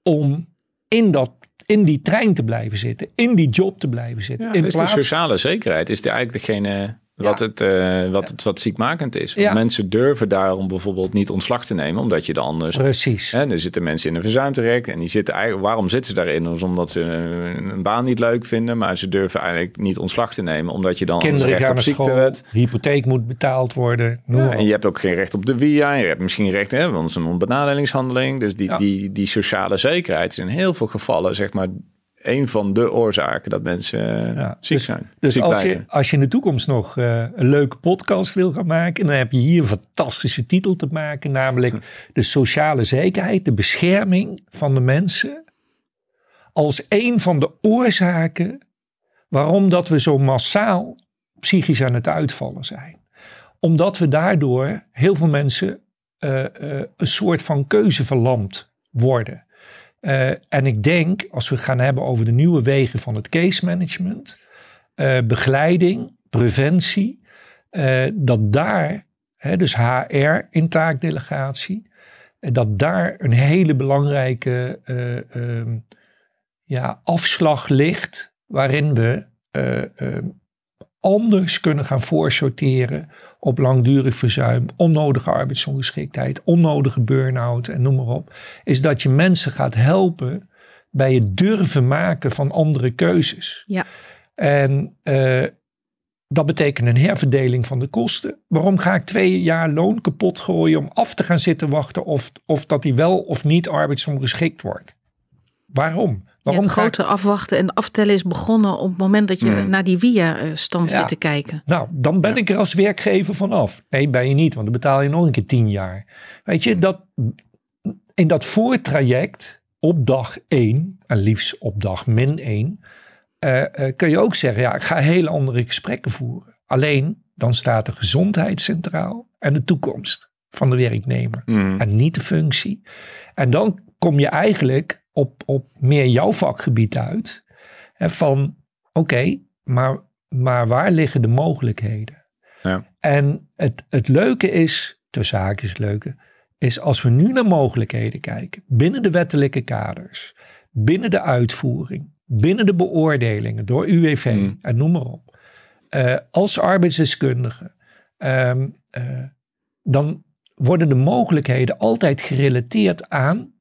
om in, dat, in die trein te blijven zitten, in die job te blijven zitten. Ja, in is plaats... de sociale zekerheid is eigenlijk degene wat, het, uh, wat, het wat ziekmakend is. Want mensen durven daarom bijvoorbeeld niet ontslag te nemen, omdat je dan anders. Precies. Hè, er zitten mensen in een verzuimterecht en die zitten eigenlijk. Waarom zitten ze daarin? Dus omdat ze een, baan niet leuk vinden, maar ze durven eigenlijk niet ontslag te nemen, omdat je dan Kinderen recht gaan op ziektewet. Hypotheek moet betaald worden. Ja, en je hebt ook geen recht op de via. Je hebt misschien recht, hè, want het is een onbenadelingshandeling. Dus die, die, die sociale zekerheid is in heel veel gevallen, zeg maar een van de oorzaken dat mensen ja, ziek dus, zijn. Dus als, je, als je in de toekomst nog uh, een leuke podcast wil gaan maken, dan heb je hier een fantastische titel te maken, namelijk de sociale zekerheid, de bescherming van de mensen als een van de oorzaken waarom dat we zo massaal psychisch aan het uitvallen zijn. Omdat we daardoor heel veel mensen uh, uh, een soort van keuze verlamd worden. Uh, en ik denk, als we gaan hebben over de nieuwe wegen van het case management, uh, begeleiding, preventie, uh, dat daar, hè, dus HR in taakdelegatie, dat daar een hele belangrijke ehm, ja, afslag ligt, waarin we ehm, anders kunnen gaan voorsorteren op langdurig verzuim, onnodige arbeidsongeschiktheid, onnodige burn-out en noem maar op, is dat je mensen gaat helpen bij het durven maken van andere keuzes. Ja. En uh, dat betekent een herverdeling van de kosten. Waarom ga ik twee jaar loon kapot gooien om af te gaan zitten wachten of, of dat hij wel of niet arbeidsongeschikt wordt? Waarom? Waarom het grote afwachten en aftellen is begonnen op het moment dat je hmm. naar die via-stand zit te kijken. Nou, dan ben ik er als werkgever vanaf. Nee, ben je niet, want dan betaal je nog een keer tien jaar. Weet je, dat, in dat voortraject op dag één, en liefst op dag min één, uh, uh, kun je ook zeggen, ja, ik ga hele andere gesprekken voeren. Alleen, dan staat de gezondheid centraal en de toekomst van de werknemer. Hmm. En niet de functie. En dan kom je eigenlijk op, op meer jouw vakgebied uit. Hè, van oké, maar, maar waar liggen de mogelijkheden? Ja. En het, het leuke is, tussen haakjes leuke, is als we nu naar mogelijkheden kijken, binnen de wettelijke kaders, binnen de uitvoering, binnen de beoordelingen door UWV hmm. en noem maar op, uh, als arbeidsdeskundige, uh, uh, dan worden de mogelijkheden altijd gerelateerd aan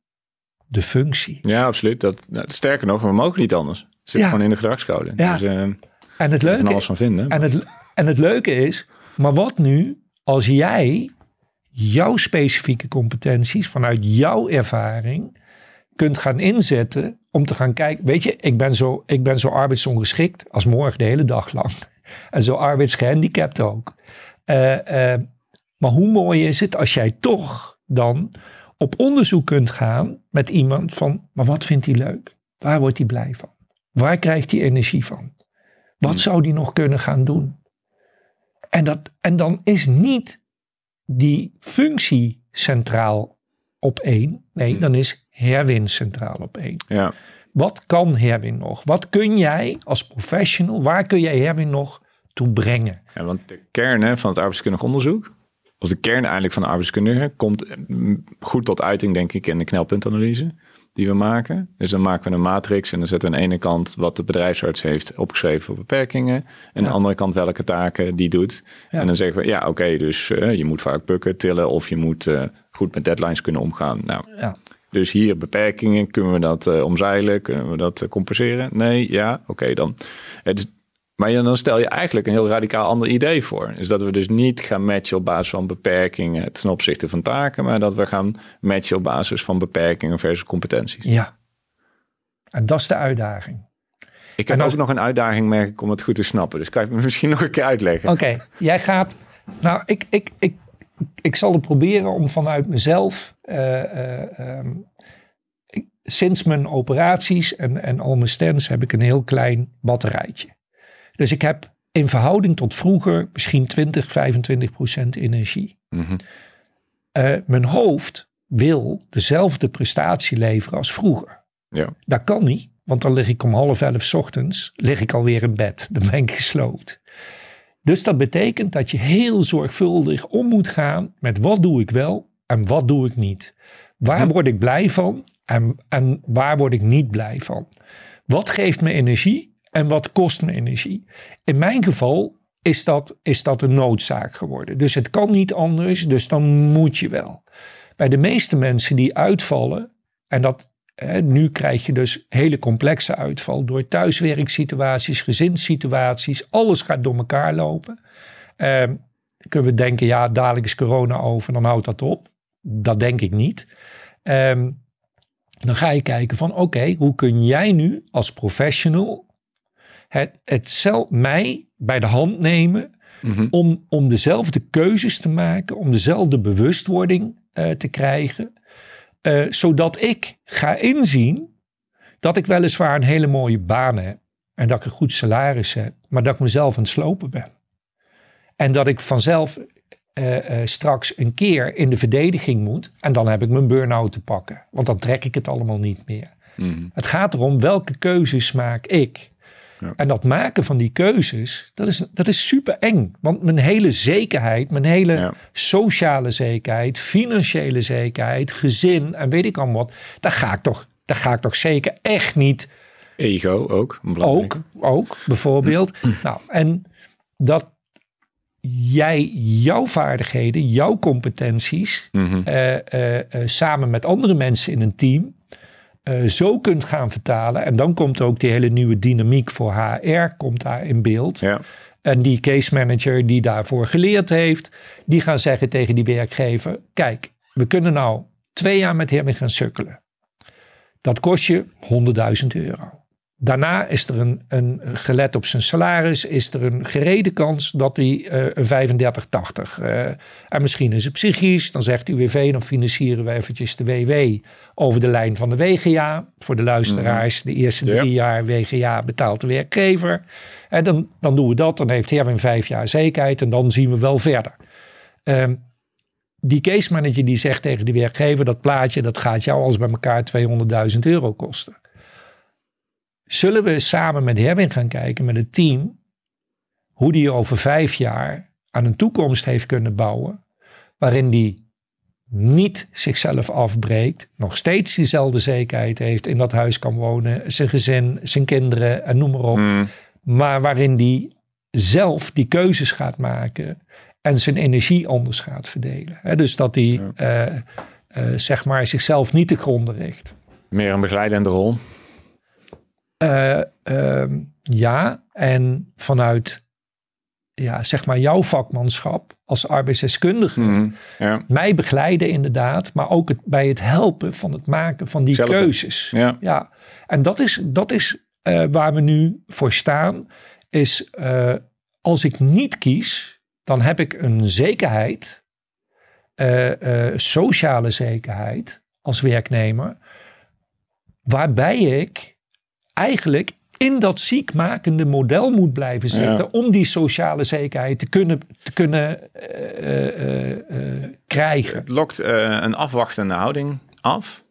de functie. Ja, absoluut. Dat, sterker nog, we mogen niet anders. Het zit gewoon in de gedragscode. Ja. Dus, uh, en het leuke, alles van vinden. En het, en het leuke is, maar wat nu als jij jouw specifieke competenties vanuit jouw ervaring kunt gaan inzetten om te gaan kijken. Weet je, ik ben zo, ik ben zo arbeidsongeschikt als morgen de hele dag lang. En zo arbeidsgehandicapt ook. Uh, uh, maar hoe mooi is het als jij toch dan op onderzoek kunt gaan met iemand van, maar wat vindt hij leuk? Waar wordt hij blij van? Waar krijgt hij energie van? Wat hmm. zou hij nog kunnen gaan doen? En, dat, en dan is niet die functie centraal op één. Nee, hmm. dan is Herwin centraal op één. Ja. Wat kan Herwin nog? Wat kun jij als professional, waar kun jij Herwin nog toe brengen? Ja, want de kern hè, van het arbeidskundig onderzoek of de kern eigenlijk van de arbeidskundige komt goed tot uiting, denk ik, in de knelpuntanalyse die we maken. Dus dan maken we een matrix en dan zetten we aan de ene kant wat de bedrijfsarts heeft opgeschreven voor beperkingen. En aan de andere kant welke taken die doet. En dan zeggen we, ja oké, dus uh, je moet vaak bukken, tillen of je moet uh, goed met deadlines kunnen omgaan. Nou, ja. Dus hier beperkingen, kunnen we dat uh, omzeilen? Kunnen we dat compenseren? Nee, ja, oké dan. Het is maar dan stel je eigenlijk een heel radicaal ander idee voor. Is dat we dus niet gaan matchen op basis van beperkingen ten opzichte van taken, maar dat we gaan matchen op basis van beperkingen versus competenties. Ja, en dat is de uitdaging. Ik heb als- ook nog een uitdaging, merk ik, om het goed te snappen. Dus kan je me misschien nog een keer uitleggen? Oké, jij gaat. Nou, ik, ik, ik, ik zal het proberen om vanuit mezelf. eh, eh, ehm, ik- sinds mijn operaties en, en al mijn stents heb ik een heel klein batterijtje. Dus ik heb in verhouding tot vroeger misschien 20, 25 procent energie. Mhm. Eh, mijn hoofd wil dezelfde prestatie leveren als vroeger. Ja. Dat kan niet, want dan lig ik om half elf 's ochtends lig ik alweer in bed. Dan ben ik gesloopt. Dus dat betekent dat je heel zorgvuldig om moet gaan met wat doe ik wel en wat doe ik niet. Waar Hm. word ik blij van en, en waar word ik niet blij van? Wat geeft me energie en wat kost me energie? In mijn geval is dat, is dat een noodzaak geworden. Dus het kan niet anders, dus dan moet je wel. Bij de meeste mensen die uitvallen, en dat, hè, nu krijg je dus hele complexe uitval door thuiswerksituaties, gezinssituaties, alles gaat door elkaar lopen. Ehm, kunnen we denken, ja, dadelijk is corona over, dan houdt dat op. Dat denk ik niet. Ehm, dan ga je kijken van, oké, hoe kun jij nu als professional het, het zelf, mij bij de hand nemen Mhm. om, om dezelfde keuzes te maken, om dezelfde bewustwording eh, te krijgen, eh, zodat ik ga inzien dat ik weliswaar een hele mooie baan heb en dat ik een goed salaris heb, maar dat ik mezelf aan het slopen ben. En dat ik vanzelf eh, straks een keer in de verdediging moet en dan heb ik mijn burn-out te pakken, want dan trek ik het allemaal niet meer. Mhm. Het gaat erom welke keuzes maak ik. Ja. En dat maken van die keuzes, dat is, dat is super eng. Want mijn hele zekerheid, mijn hele Ja. sociale zekerheid, financiële zekerheid, gezin en weet ik allemaal wat, daar ga ik toch, daar ga ik toch zeker echt niet Ego ook. ook, ook bijvoorbeeld. nou, en dat jij jouw vaardigheden, jouw competenties, Mhm. eh, eh, eh, samen met andere mensen in een team eh, zo kunt gaan vertalen. En dan komt ook die hele nieuwe dynamiek voor HR komt daar in beeld. Ja. En die case manager die daarvoor geleerd heeft, die gaan zeggen tegen die werkgever: kijk, we kunnen nou twee jaar met hem gaan sukkelen. Dat kost je 100.000 euro. Daarna is er een, een, gelet op zijn salaris, is er een gerede kans dat hij eh, een 35-80. eh, en misschien is het psychisch, dan zegt UWV, dan financieren we eventjes de WW over de lijn van de WGA. Voor de luisteraars, de eerste Ja. drie jaar WGA betaalt de werkgever. En dan, dan doen we dat, dan heeft Herwin vijf jaar zekerheid en dan zien we wel verder. Ehm, die case manager die zegt tegen die werkgever, dat plaatje dat gaat jou als bij elkaar 200.000 euro kosten. Zullen we samen met Herwin gaan kijken, met het team, hoe die over vijf jaar aan een toekomst heeft kunnen bouwen, waarin die niet zichzelf afbreekt, nog steeds diezelfde zekerheid heeft, in dat huis kan wonen, zijn gezin, zijn kinderen en noem maar op, Mhm. maar waarin die zelf die keuzes gaat maken en zijn energie anders gaat verdelen. Dus dat hij eh, eh, zeg maar zichzelf niet te gronden richt. Meer een begeleidende rol. Eh, ehm, ja, en vanuit ja, zeg maar jouw vakmanschap als arbeidsdeskundige Mhm. Ja. mij begeleiden inderdaad, maar ook het, bij het helpen van het maken van die keuzes. Ja. Ja, en dat is, dat is eh, waar we nu voor staan. Is eh, als ik niet kies, dan heb ik een zekerheid, sociale zekerheid als werknemer, waarbij ik eigenlijk in dat ziekmakende model moet blijven zitten Ja. om die sociale zekerheid te kunnen, te kunnen eh, eh, eh, krijgen. Het lokt een afwachtende houding af.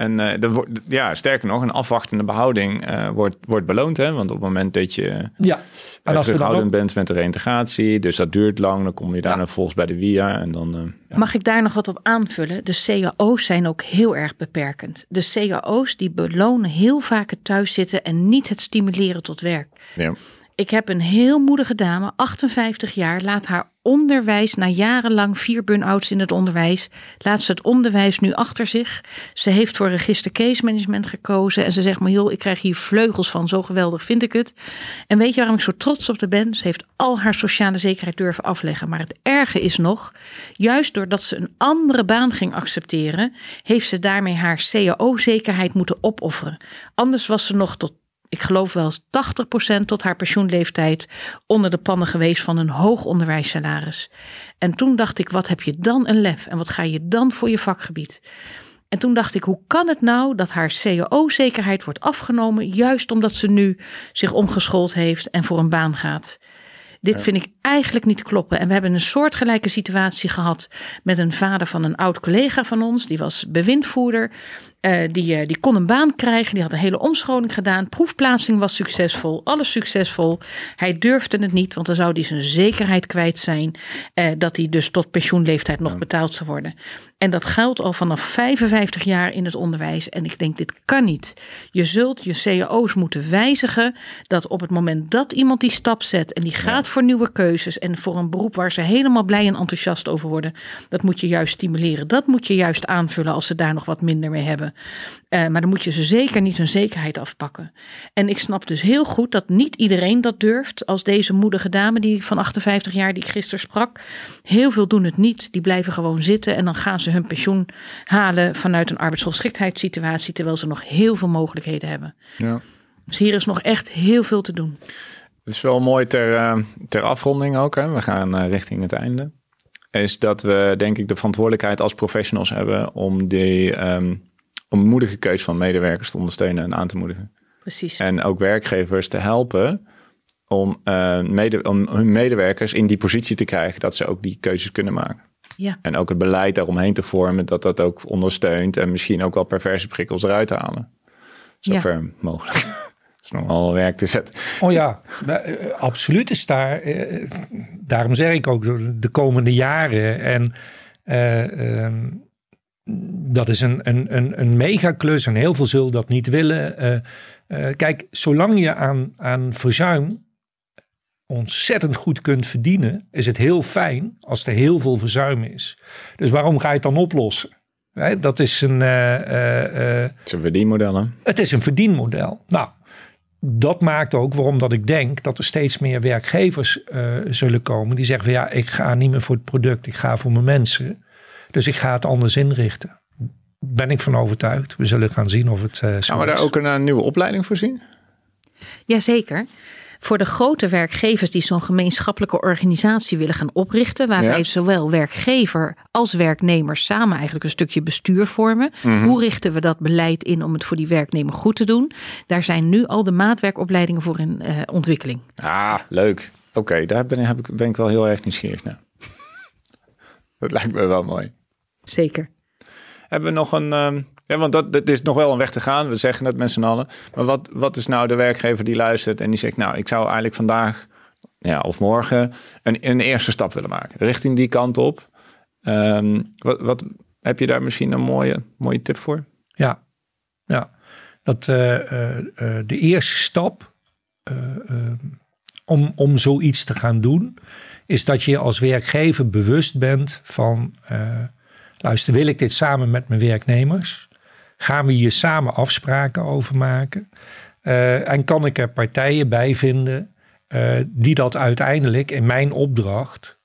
Ja. En eh, er wordt- ja, sterker nog, een afwachtende behouding eh, wordt, wordt beloond. Hè? Want op het moment dat je Ja, en en als terughoudend ook, bent met de reïntegratie, dus dat duurt lang, dan kom je daarna volgens bij de WIA en dan... eh, ja. Mag ik daar nog wat op aanvullen? De cao's zijn ook heel erg beperkend. De cao's die belonen heel vaak het thuiszitten en niet het stimuleren tot werk. Ja. Ik heb een heel moedige dame, 58 jaar, laat haar onderwijs na jarenlang vier burn-outs in het onderwijs, laat ze het onderwijs nu achter zich. Ze heeft voor register case management gekozen en ze zegt maar joh, ik krijg hier vleugels van, zo geweldig vind ik het. En weet je waarom ik zo trots op haar ben? Ze heeft al haar sociale zekerheid durven afleggen. Maar het erge is nog, juist doordat ze een andere baan ging accepteren, heeft ze daarmee haar CAO-zekerheid moeten opofferen. Anders was ze nog tot ik geloof wel eens 80% tot haar pensioenleeftijd onder de pannen geweest van een hoog onderwijssalaris. En toen dacht ik, wat heb je dan een lef en wat ga je dan voor je vakgebied? En toen dacht ik, hoe kan het nou dat haar CAO-zekerheid wordt afgenomen, juist omdat ze nu zich omgeschoold heeft en voor een baan gaat? Dit vind ik eigenlijk niet kloppen. En we hebben een soortgelijke situatie gehad met een vader van een oud collega van ons. Die was bewindvoerder. Uh, die, uh, die kon een baan krijgen. Die had een hele omscholing gedaan. Proefplaatsing was succesvol. Alles succesvol. Hij durfde het niet, want dan zou hij zijn zekerheid kwijt zijn. Uh, dat hij dus tot pensioenleeftijd nog betaald zou worden. En dat geldt al vanaf 55 jaar in het onderwijs. En ik denk, dit kan niet. Je zult je cao's moeten wijzigen. Dat op het moment dat iemand die stap zet en die gaat voor nieuwe keuzes. En voor een beroep waar ze helemaal blij en enthousiast over worden. Dat moet je juist stimuleren. Dat moet je juist aanvullen als ze daar nog wat minder mee hebben. Uh, maar dan moet je ze zeker niet hun zekerheid afpakken. En ik snap dus heel goed dat niet iedereen dat durft. Als deze moedige dame die van 58 jaar die ik gisteren sprak. Heel veel doen het niet. Die blijven gewoon zitten en dan gaan ze hun pensioen halen vanuit een arbeidsongeschiktheidssituatie. Terwijl ze nog heel veel mogelijkheden hebben. Ja. Dus hier is nog echt heel veel te doen. Het is wel mooi ter, uh, ter afronding ook. Hè? We gaan uh, richting het einde. Is dat we denk ik de verantwoordelijkheid als professionals hebben om die um, om moedige keuze van medewerkers te ondersteunen en aan te moedigen. Precies. En ook werkgevers te helpen om, uh, mede, om hun medewerkers in die positie te krijgen dat ze ook die keuzes kunnen maken. Ja. En ook het beleid daaromheen te vormen dat dat ook ondersteunt en misschien ook wel perverse prikkels eruit te halen. Zover ja. mogelijk. Dat is nogal werk te zetten. Oh ja, eh, absoluut is daar. Eh, daarom zeg ik ook de komende jaren. En uh, dat is een, een, een, een megaklus en heel veel zullen dat niet willen. Uh, uh, kijk, zolang je aan, aan verzuim ontzettend goed kunt verdienen, is het heel fijn als er heel veel verzuim is. Dus waarom ga je het dan oplossen? dat is een. Uh, het is een verdienmodel, hè? Het is een verdienmodel. Nou, dat maakt ook waarom dat ik denk dat er steeds meer werkgevers zullen komen die zeggen van ja, ik ga niet meer voor het product, ik ga voor mijn mensen. Dus ik ga het anders inrichten. Ben ik van overtuigd. We zullen gaan zien of het uh, Gaan we daar ook een, een nieuwe opleiding voor zien? Jazeker. Voor de grote werkgevers die zo'n gemeenschappelijke organisatie willen gaan oprichten, waarbij ja. zowel werkgever als werknemers samen eigenlijk een stukje bestuur vormen. Mm -hmm. Hoe richten we dat beleid in om het voor die werknemer goed te doen? Daar zijn nu al de maatwerkopleidingen voor in uh, ontwikkeling. Ah, leuk. Oké, okay, daar ben, heb ik, ben ik wel heel erg nieuwsgierig naar. dat lijkt me wel mooi. Zeker. Hebben we nog een. Um, ja, want dat, dat is nog wel een weg te gaan. We zeggen het met z'n allen. Maar wat, wat is nou de werkgever die luistert en die zegt: Nou, ik zou eigenlijk vandaag ja, of morgen een, een eerste stap willen maken. Richting die kant op. Um, wat, wat heb je daar misschien een mooie, mooie tip voor? Ja, ja. Dat uh, uh, uh, de eerste stap om, om zoiets te gaan doen, is dat je als werkgever bewust bent van, uh, luister, wil ik dit samen met mijn werknemers? Gaan we hier samen afspraken over maken? Uh, en kan ik er partijen bij vinden uh, die dat uiteindelijk in mijn opdracht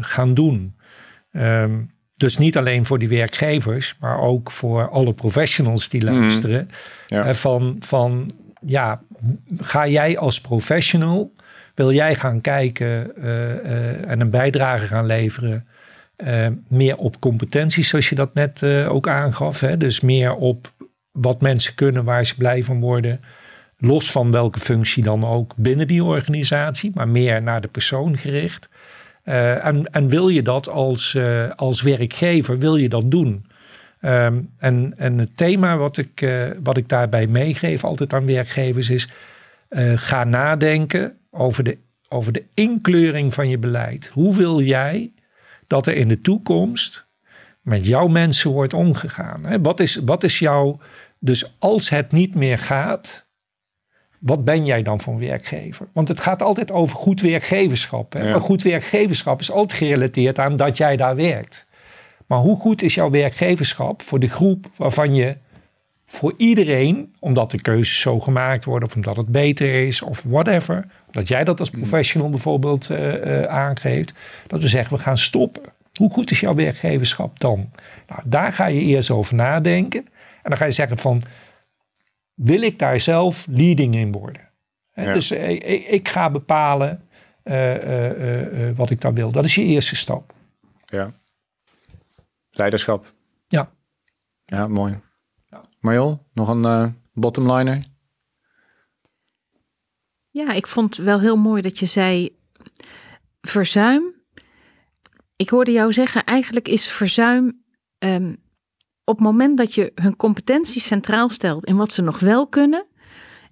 gaan doen? Um, dus niet alleen voor die werkgevers, maar ook voor alle professionals die luisteren. Mm, ja. van, van ja, ga jij als professional wil jij gaan kijken en een bijdrage gaan leveren uh, meer op competenties, zoals je dat net ook aangaf. Hè? Dus meer op wat mensen kunnen, waar ze blij van worden. Los van welke functie dan ook binnen die organisatie, maar meer naar de persoon gericht. en, en wil je dat als, als werkgever, wil je dat doen? Um, en, en het thema wat ik, wat ik daarbij meegeef altijd aan werkgevers is... ga nadenken over de, over de inkleuring van je beleid. Hoe wil jij dat er in de toekomst met jouw mensen wordt omgegaan? Wat is, wat is jouw. Dus als het niet meer gaat, wat ben jij dan voor werkgever? Want het gaat altijd over goed werkgeverschap. Hè? Ja. Maar goed werkgeverschap is altijd gerelateerd aan dat jij daar werkt. Maar hoe goed is jouw werkgeverschap voor de groep waarvan je voor iedereen, omdat de keuzes zo gemaakt worden, of omdat het beter is, of whatever, dat jij dat als hmm. professional bijvoorbeeld uh, uh, aangeeft, dat we zeggen we gaan stoppen. Hoe goed is jouw werkgeverschap dan? Nou, daar ga je eerst over nadenken. En dan ga je zeggen van, wil ik daar zelf leading in worden. Ja. Dus eh, ik, ik ga bepalen eh, eh, eh, eh, wat ik dan wil. Dat is je eerste stap. Ja. Leiderschap. Ja. Ja, mooi. Ja. Marjol, nog een eh bottomliner? Ja, ik vond wel heel mooi dat je zei verzuim. Ik hoorde jou zeggen, eigenlijk is verzuim ehm, op het moment dat je hun competenties centraal stelt in wat ze nog wel kunnen.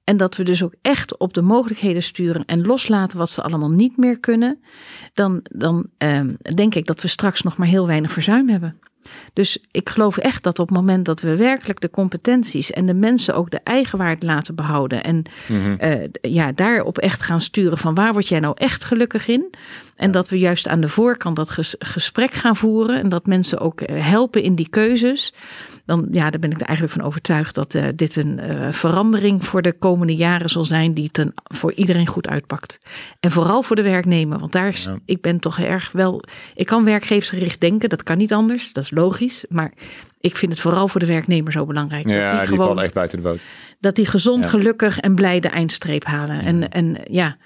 En dat we dus ook echt op de mogelijkheden sturen en loslaten wat ze allemaal niet meer kunnen. Dan, dan ehm, denk ik dat we straks nog maar heel weinig verzuim hebben. Dus ik geloof echt dat op het moment dat we werkelijk de competenties en de mensen ook de eigenwaarde laten behouden. En d- ja, daarop echt gaan sturen van waar word jij nou echt gelukkig in? En dat we juist aan de voorkant dat ges- gesprek gaan voeren en dat mensen ook eh, helpen in die keuzes. Dan ja, daar ben ik er eigenlijk van overtuigd dat eh, dit een verandering voor de komende jaren zal zijn die ten, voor iedereen goed uitpakt. En vooral voor de werknemer, want daar is, Ja. ik ben toch erg wel, ik kan werkgeversgericht denken, dat kan niet anders, dat is logisch, maar ik vind het vooral voor de werknemer zo belangrijk. dat Ja, die, gewoon echt buiten de boot. dat die gezond, Ja. gelukkig en blij de eindstreep halen. En, en ja,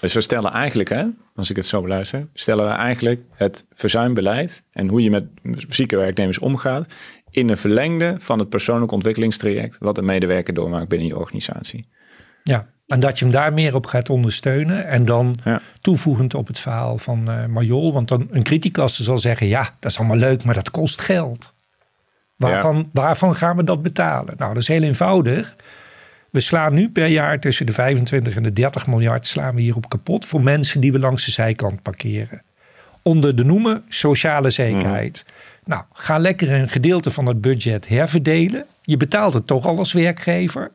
Dus we stellen eigenlijk, hè, als ik het zo beluister, stellen we eigenlijk het verzuimbeleid en hoe je met zieke werknemers omgaat in een verlengde van het persoonlijk ontwikkelingstraject wat een medewerker doormaakt binnen je organisatie. Ja. En dat je hem daar meer op gaat ondersteunen. En dan Ja. toevoegend op het verhaal van eh Marjol. Want dan een criticus zal zeggen, ja, dat is allemaal leuk, maar dat kost geld. Waarvan, waarvan gaan we dat betalen? Nou, dat is heel eenvoudig. We slaan nu per jaar tussen de 25 en de 30 miljard slaan we hierop kapot voor mensen die we langs de zijkant parkeren. Onder de noemer sociale zekerheid. Nou, ga lekker een gedeelte van het budget herverdelen. Je betaalt het toch al als werkgever.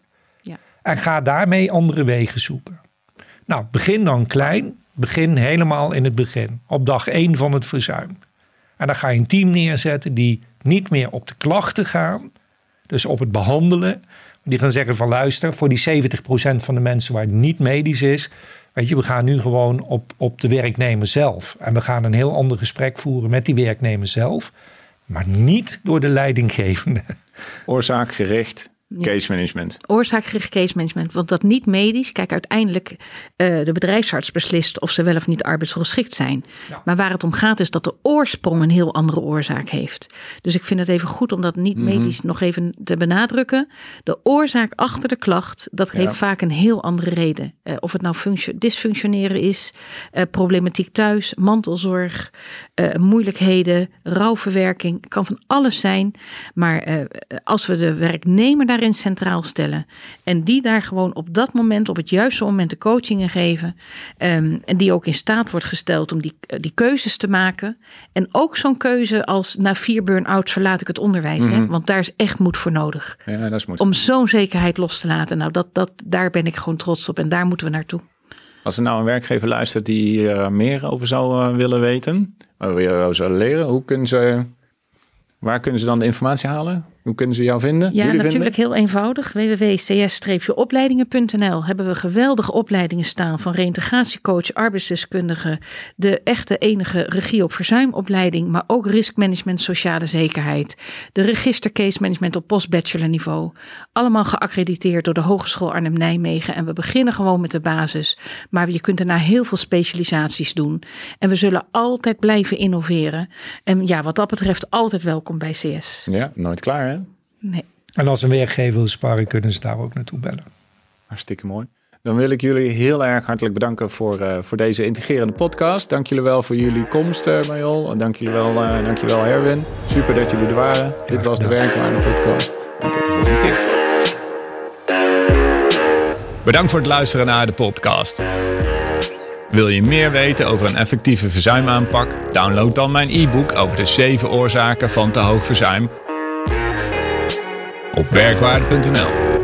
En ga daarmee andere wegen zoeken. Nou, begin dan klein. Begin helemaal in het begin. Op dag 1 van het verzuim. En dan ga je een team neerzetten die niet meer op de klachten gaan. Dus op het behandelen. Die gaan zeggen van luister, voor die 70% van de mensen waar het niet medisch is. Weet je, we gaan nu gewoon op, op de werknemer zelf. En we gaan een heel ander gesprek voeren met die werknemer zelf. Maar niet door de leidinggevende. Oorzaakgericht. Case management. oorzaakgericht case management. Want dat niet medisch. Kijk, uiteindelijk eh de bedrijfsarts beslist of ze wel of niet arbeidsgeschikt zijn. Ja. Maar waar het om gaat is dat de oorsprong een heel andere oorzaak heeft. Dus ik vind het even goed om dat niet medisch nog even te benadrukken. De oorzaak achter de klacht, dat Ja. heeft vaak een heel andere reden. Eh, of het nou functio- dysfunctioneren is, eh, problematiek thuis, mantelzorg, eh, moeilijkheden, rouwverwerking. Kan van alles zijn. Maar eh, als we de werknemer daarin centraal stellen en die daar gewoon op dat moment, op het juiste moment de coachingen geven. ehm, en die ook in staat wordt gesteld om die, eh, die keuzes te maken. En ook zo'n keuze als na vier burn-outs verlaat ik het onderwijs. hè? Mhm. Want daar is echt moed voor nodig. Ja, dat is mooi. Om zo'n zekerheid los te laten. Nou, dat, dat, daar ben ik gewoon trots op en daar moeten we naartoe. Als er nou een werkgever luistert die hier meer over zou eh, willen weten, waar we over zou leren, hoe kunnen ze, waar kunnen ze dan de informatie halen? Hoe kunnen ze jou vinden? Ja, Jullie natuurlijk heel eenvoudig. www.cs-opleidingen.nl hebben we geweldige opleidingen staan van reintegratiecoach, arbeidsdeskundige, de echte enige regie op verzuimopleiding, maar ook riskmanagement, sociale zekerheid, de register case management op postbachelor niveau. Allemaal geaccrediteerd door de Hogeschool Arnhem-Nijmegen en we beginnen gewoon met de basis, maar je kunt daarna heel veel specialisaties doen en we zullen altijd blijven innoveren. En ja, wat dat betreft altijd welkom bij CS. Ja, nooit klaar hè? Nee. En als een werkgever wil sparen, kunnen ze daar ook naartoe bellen. Hartstikke mooi. Dan wil ik jullie heel erg hartelijk bedanken voor, eh, voor deze integrerende podcast. Dank jullie wel voor jullie komst, uh, Marjol. En dank jullie wel, uh, dank je wel, Erwin. Super dat jullie er waren. Dit was de Werkwaarde podcast. En tot de volgende keer. Bedankt voor het luisteren naar de podcast. Wil je meer weten over een effectieve verzuimaanpak? Download dan mijn e-book over de 7 oorzaken van te hoog verzuim op werkwaarde.nl.